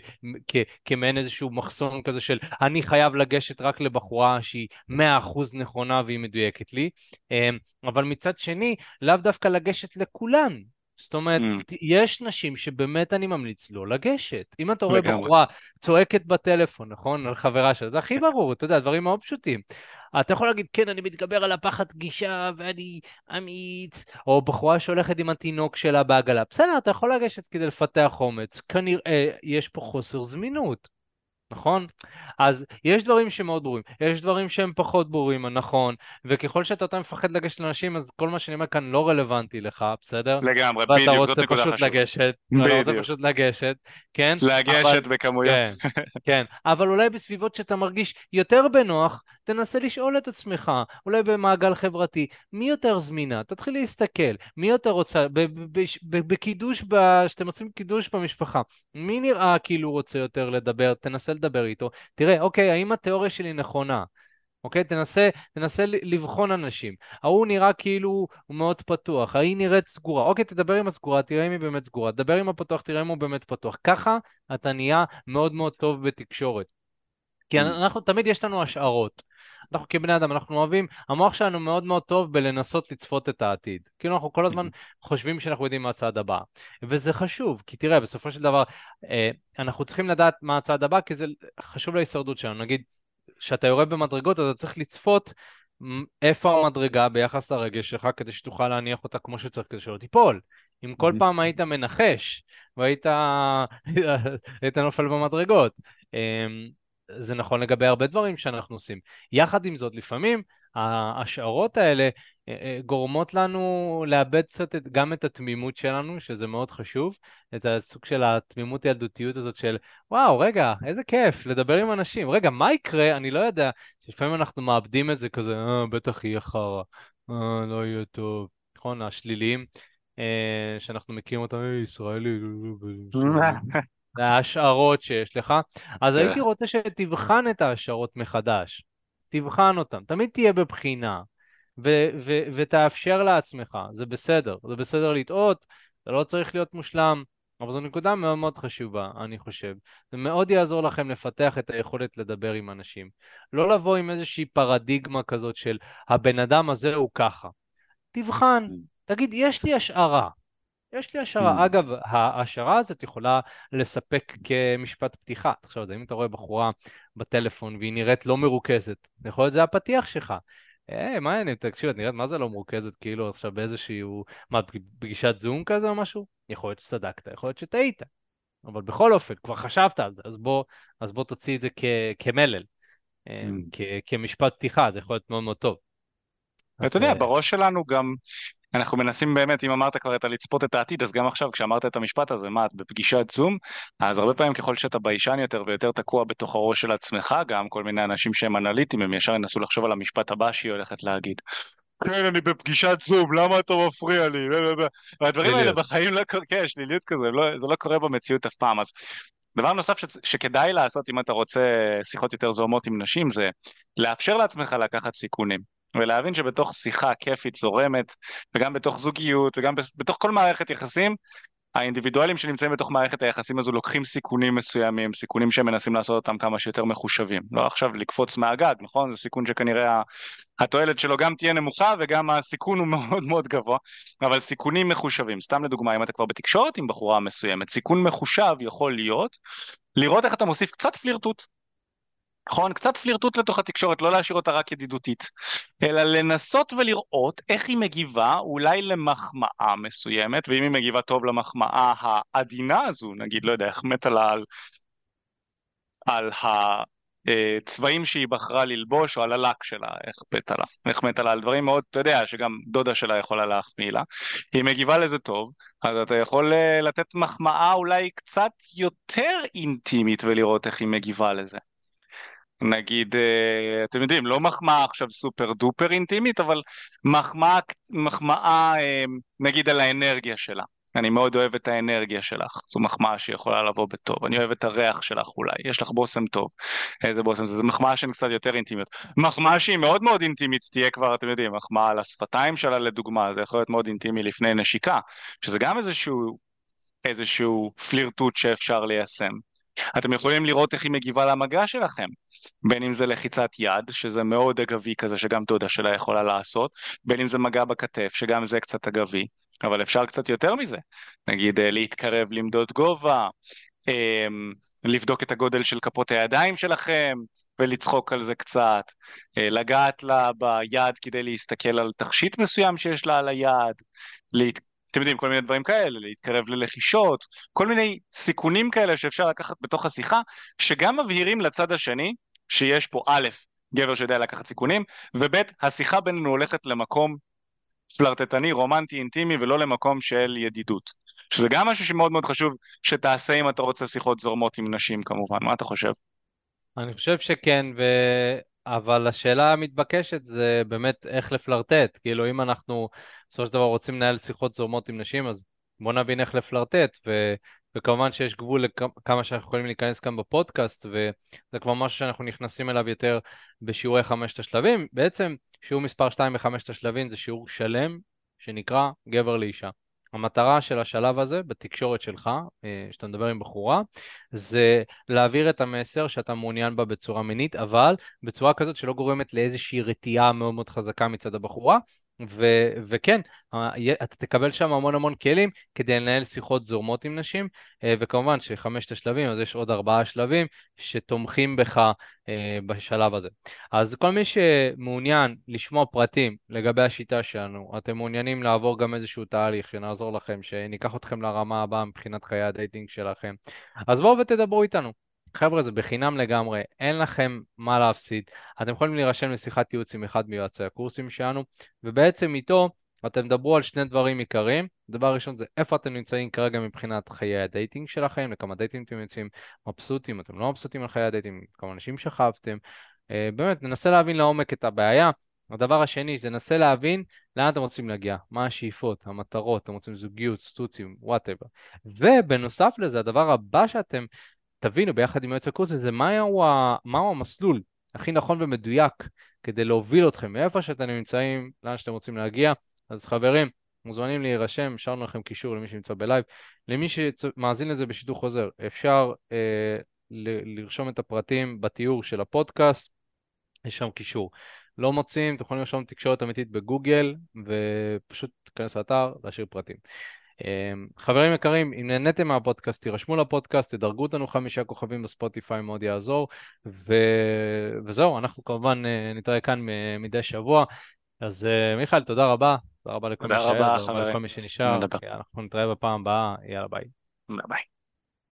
כ- כמעין איזשהו מחסום כזה של אני חייב לגשת רק לבחורה שהיא 100% נכונה והיא מדויקת לי, אמ, אבל מצד שני, לאו דווקא לגשת לכולן. זאת אומרת, mm. יש נשים שבאמת אני ממליץ לא לגשת. אם אתה רואה בחורה צועקת בטלפון, נכון? על חברה שלה, זה הכי ברור, אתה יודע, דברים מאוד פשוטים. אתה יכול להגיד, כן, אני מתגבר על הפחד גישה ואני אמיץ, או בחורה שהולכת עם התינוק שלה בעגלה. בסדר, אתה יכול לגשת כדי לפתח אומץ. כנראה יש פה חוסר זמינות. נכון? אז יש דברים שמאוד ברורים, יש דברים שהם פחות ברורים, נכון, וככל שאתה יותר מפחד לגשת לאנשים, אז כל מה שאני אומר כאן לא רלוונטי לך, בסדר? לגמרי, בדיוק, זאת נקודה חשובה. לגשת, בדיוק. אתה רוצה פשוט לגשת, כן? לגשת אבל, בכמויות. כן, כן, אבל אולי בסביבות שאתה מרגיש יותר בנוח, תנסה לשאול את עצמך, אולי במעגל חברתי, מי יותר זמינה? תתחיל להסתכל, מי יותר רוצה, בקידוש, כשאתם עושים קידוש במשפחה, מי נראה כאילו רוצה יותר לדבר? תנסה לדבר איתו. תראה, אוקיי, האם התיאוריה שלי נכונה? אוקיי? תנסה, תנסה לבחון אנשים. ההוא נראה כאילו הוא מאוד פתוח, ההיא נראית סגורה. אוקיי, תדבר עם הסגורה, תראה אם היא באמת סגורה. תדבר עם הפתוח, תראה אם הוא באמת פתוח. ככה אתה נהיה מאוד מאוד טוב בתקשורת. כי mm. אנחנו, תמיד יש לנו השערות. אנחנו כבני אדם, אנחנו אוהבים, המוח שלנו מאוד מאוד טוב בלנסות לצפות את העתיד. כאילו אנחנו כל הזמן mm-hmm. חושבים שאנחנו יודעים מה הצעד הבא. וזה חשוב, כי תראה, בסופו של דבר, אה, אנחנו צריכים לדעת מה הצעד הבא, כי זה חשוב להישרדות שלנו. נגיד, כשאתה יורד במדרגות, אתה צריך לצפות איפה המדרגה ביחס לרגש שלך, כדי שתוכל להניח אותה כמו שצריך, כדי שלא תיפול. אם כל פעם היית מנחש, והיית היית נופל במדרגות. זה נכון לגבי הרבה דברים שאנחנו עושים. יחד עם זאת, לפעמים ההשערות האלה אה, אה, גורמות לנו לאבד קצת את, גם את התמימות שלנו, שזה מאוד חשוב, את הסוג של התמימות ילדותיות הזאת של, וואו, רגע, איזה כיף לדבר עם אנשים. רגע, מה יקרה? אני לא יודע. לפעמים אנחנו מאבדים את זה כזה, אה, בטח יהיה חרא, אה, לא יהיה טוב. נכון, השליליים, אה, שאנחנו מכירים אותם, ישראלי, ההשערות שיש לך. אז הייתי כן. רוצה שתבחן את ההשערות מחדש. תבחן אותן. תמיד תהיה בבחינה, ו- ו- ותאפשר לעצמך. זה בסדר. זה בסדר לטעות, זה לא צריך להיות מושלם, אבל זו נקודה מאוד מאוד חשובה, אני חושב. זה מאוד יעזור לכם לפתח את היכולת לדבר עם אנשים. לא לבוא עם איזושהי פרדיגמה כזאת של הבן אדם הזה הוא ככה. תבחן, תגיד, יש לי השערה. יש לי השערה. Mm. אגב, ההשערה הזאת יכולה לספק כמשפט פתיחה. עכשיו, אם אתה רואה בחורה בטלפון והיא נראית לא מרוכזת, יכול להיות זה הפתיח שלך. היי, מה העניין? תקשיב, את נראית מה זה לא מרוכזת, כאילו עכשיו באיזשהו, מה, פגישת זום כזה או משהו? יכול להיות שצדקת, יכול להיות שטעית. אבל בכל אופן, כבר חשבת על זה, אז בוא, אז בוא תוציא את זה כ- כמלל, אה, mm. כ- כמשפט פתיחה, זה יכול להיות מאוד מאוד טוב. אתה יודע, אה, בראש שלנו גם אנחנו מנסים באמת, אם אמרת כבר את הלצפות את העתיד, אז גם עכשיו כשאמרת את המשפט הזה, מה, את בפגישת זום, אז הרבה פעמים ככל שאתה ביישן יותר ויותר תקוע בתוך הראש של עצמך, גם כל מיני אנשים שהם אנליטים, הם ישר ינסו לחשוב על המשפט הבא שהיא הולכת להגיד. כן, אני בפגישת זום, למה אתה מפריע לי? והדברים האלה בחיים לא קורים, כן, שליליות כזה, לא, זה לא קורה במציאות אף פעם. אז דבר נוסף ש, שכדאי לעשות אם אתה רוצה שיחות יותר זוהמות עם נשים, זה לאפשר לעצמך לקחת סיכונים. ולהבין שבתוך שיחה כיפית, זורמת, וגם בתוך זוגיות, וגם בתוך כל מערכת יחסים, האינדיבידואלים שנמצאים בתוך מערכת היחסים הזו לוקחים סיכונים מסוימים, סיכונים שהם מנסים לעשות אותם כמה שיותר מחושבים. לא עכשיו לקפוץ מהגג, נכון? זה סיכון שכנראה התועלת שלו גם תהיה נמוכה וגם הסיכון הוא מאוד מאוד גבוה, אבל סיכונים מחושבים. סתם לדוגמה, אם אתה כבר בתקשורת עם בחורה מסוימת, סיכון מחושב יכול להיות לראות איך אתה מוסיף קצת פלירטוט, נכון? קצת פלירטוט לתוך התקשורת, לא להשאיר אותה רק ידידותית, אלא לנסות ולראות איך היא מגיבה אולי למחמאה מסוימת, ואם היא מגיבה טוב למחמאה העדינה הזו, נגיד, לא יודע, איך מתה לה על, על הצבעים שהיא בחרה ללבוש, או על הלק שלה, איך מתה לה, איך מתה לה על דברים מאוד, אתה יודע, שגם דודה שלה יכולה להחמיא לה, היא מגיבה לזה טוב, אז אתה יכול אה, לתת מחמאה אולי קצת יותר אינטימית ולראות איך היא מגיבה לזה. נגיד, אה, אתם יודעים, לא מחמאה עכשיו סופר דופר אינטימית, אבל מחמאה, מחמאה אה, נגיד על האנרגיה שלה. אני מאוד אוהב את האנרגיה שלך, זו מחמאה שיכולה לבוא בטוב, אני אוהב את הריח שלך אולי, יש לך בושם טוב, איזה בושם זה, זו מחמאה שהן קצת יותר אינטימיות. מחמאה שהיא מאוד מאוד אינטימית תהיה כבר, אתם יודעים, מחמאה על השפתיים שלה לדוגמה, זה יכול להיות מאוד אינטימי לפני נשיקה, שזה גם איזשהו, איזשהו פלירטוט שאפשר ליישם. אתם יכולים לראות איך היא מגיבה למגע שלכם, בין אם זה לחיצת יד, שזה מאוד אגבי כזה שגם דודה שלה יכולה לעשות, בין אם זה מגע בכתף, שגם זה קצת אגבי, אבל אפשר קצת יותר מזה, נגיד אה, להתקרב למדוד גובה, אמ, לבדוק את הגודל של כפות הידיים שלכם, ולצחוק על זה קצת, אה, לגעת לה ביד כדי להסתכל על תכשיט מסוים שיש לה על היד, להת... אתם יודעים, כל מיני דברים כאלה, להתקרב ללחישות, כל מיני סיכונים כאלה שאפשר לקחת בתוך השיחה, שגם מבהירים לצד השני שיש פה א', גבר שיודע לקחת סיכונים, וב', השיחה בינינו הולכת למקום פלרטטני, רומנטי, אינטימי, ולא למקום של ידידות. שזה גם משהו שמאוד מאוד חשוב שתעשה אם אתה רוצה שיחות זורמות עם נשים כמובן, מה אתה חושב? אני חושב שכן, ו... אבל השאלה המתבקשת זה באמת איך לפלרטט. כאילו, אם אנחנו בסופו של דבר רוצים לנהל שיחות זורמות עם נשים, אז בואו נבין איך לפלרטט. וכמובן שיש גבול לכמה שאנחנו יכולים להיכנס כאן בפודקאסט, וזה כבר משהו שאנחנו נכנסים אליו יותר בשיעורי חמשת השלבים. בעצם שיעור מספר 2 בחמשת השלבים זה שיעור שלם שנקרא גבר לאישה. המטרה של השלב הזה בתקשורת שלך, אה, שאתה מדבר עם בחורה, זה להעביר את המסר שאתה מעוניין בה בצורה מינית, אבל בצורה כזאת שלא גורמת לאיזושהי רתיעה מאוד מאוד חזקה מצד הבחורה, ו- וכן, אתה תקבל שם המון המון כלים כדי לנהל שיחות זורמות עם נשים, אה, וכמובן שחמשת השלבים, אז יש עוד ארבעה שלבים שתומכים בך אה, בשלב הזה. אז כל מי שמעוניין לשמוע פרטים לגבי השיטה שלנו, אתם מעוניינים לעבור גם איזשהו תהליך שנעזור לכם, שניקח אתכם לרמה הבאה מבחינת חיי הדייטינג שלכם, אז בואו ותדברו איתנו. חבר'ה, זה בחינם לגמרי, אין לכם מה להפסיד. אתם יכולים להירשם לשיחת ייעוץ עם אחד מיועצי הקורסים שלנו, ובעצם איתו אתם תדברו על שני דברים עיקריים. דבר ראשון זה איפה אתם נמצאים כרגע מבחינת חיי הדייטינג שלכם, לכמה דייטים אתם יוצאים מבסוטים, אתם לא מבסוטים על חיי הדייטינג, כמה אנשים שכבתם. אה, באמת, ננסה להבין לעומק את הבעיה. הדבר השני זה ננסה להבין לאן אתם רוצים להגיע, מה השאיפות, המטרות, אתם רוצים זוגיות, סטוצים, whatever. ובנוסף לזה, הדבר הבא שאתם תבינו ביחד עם יועץ הקורס הזה מהו, מהו המסלול הכי נכון ומדויק כדי להוביל אתכם מאיפה שאתם נמצאים, לאן שאתם רוצים להגיע. אז חברים, מוזמנים להירשם, השארנו לכם קישור למי שנמצא בלייב. למי שמאזין לזה בשידור חוזר, אפשר אה, ל- לרשום את הפרטים בתיאור של הפודקאסט, יש שם קישור. לא מוצאים, אתם יכולים לרשום תקשורת אמיתית בגוגל, ופשוט תיכנס לאתר, להשאיר פרטים. אמ, חברים יקרים, אם נהניתם מהפודקאסט, תירשמו לפודקאסט, תדרגו אותנו חמישה כוכבים בספוטיפיי, מאוד יעזור. ו... וזהו, אנחנו כמובן אה, נתראה כאן מדי שבוע. אז אה, מיכאל, תודה רבה. תודה רבה לכל מי שהיה, תודה רבה לכל מי שנשאר. אנחנו נתראה בפעם הבאה, יאללה ביי. ביי.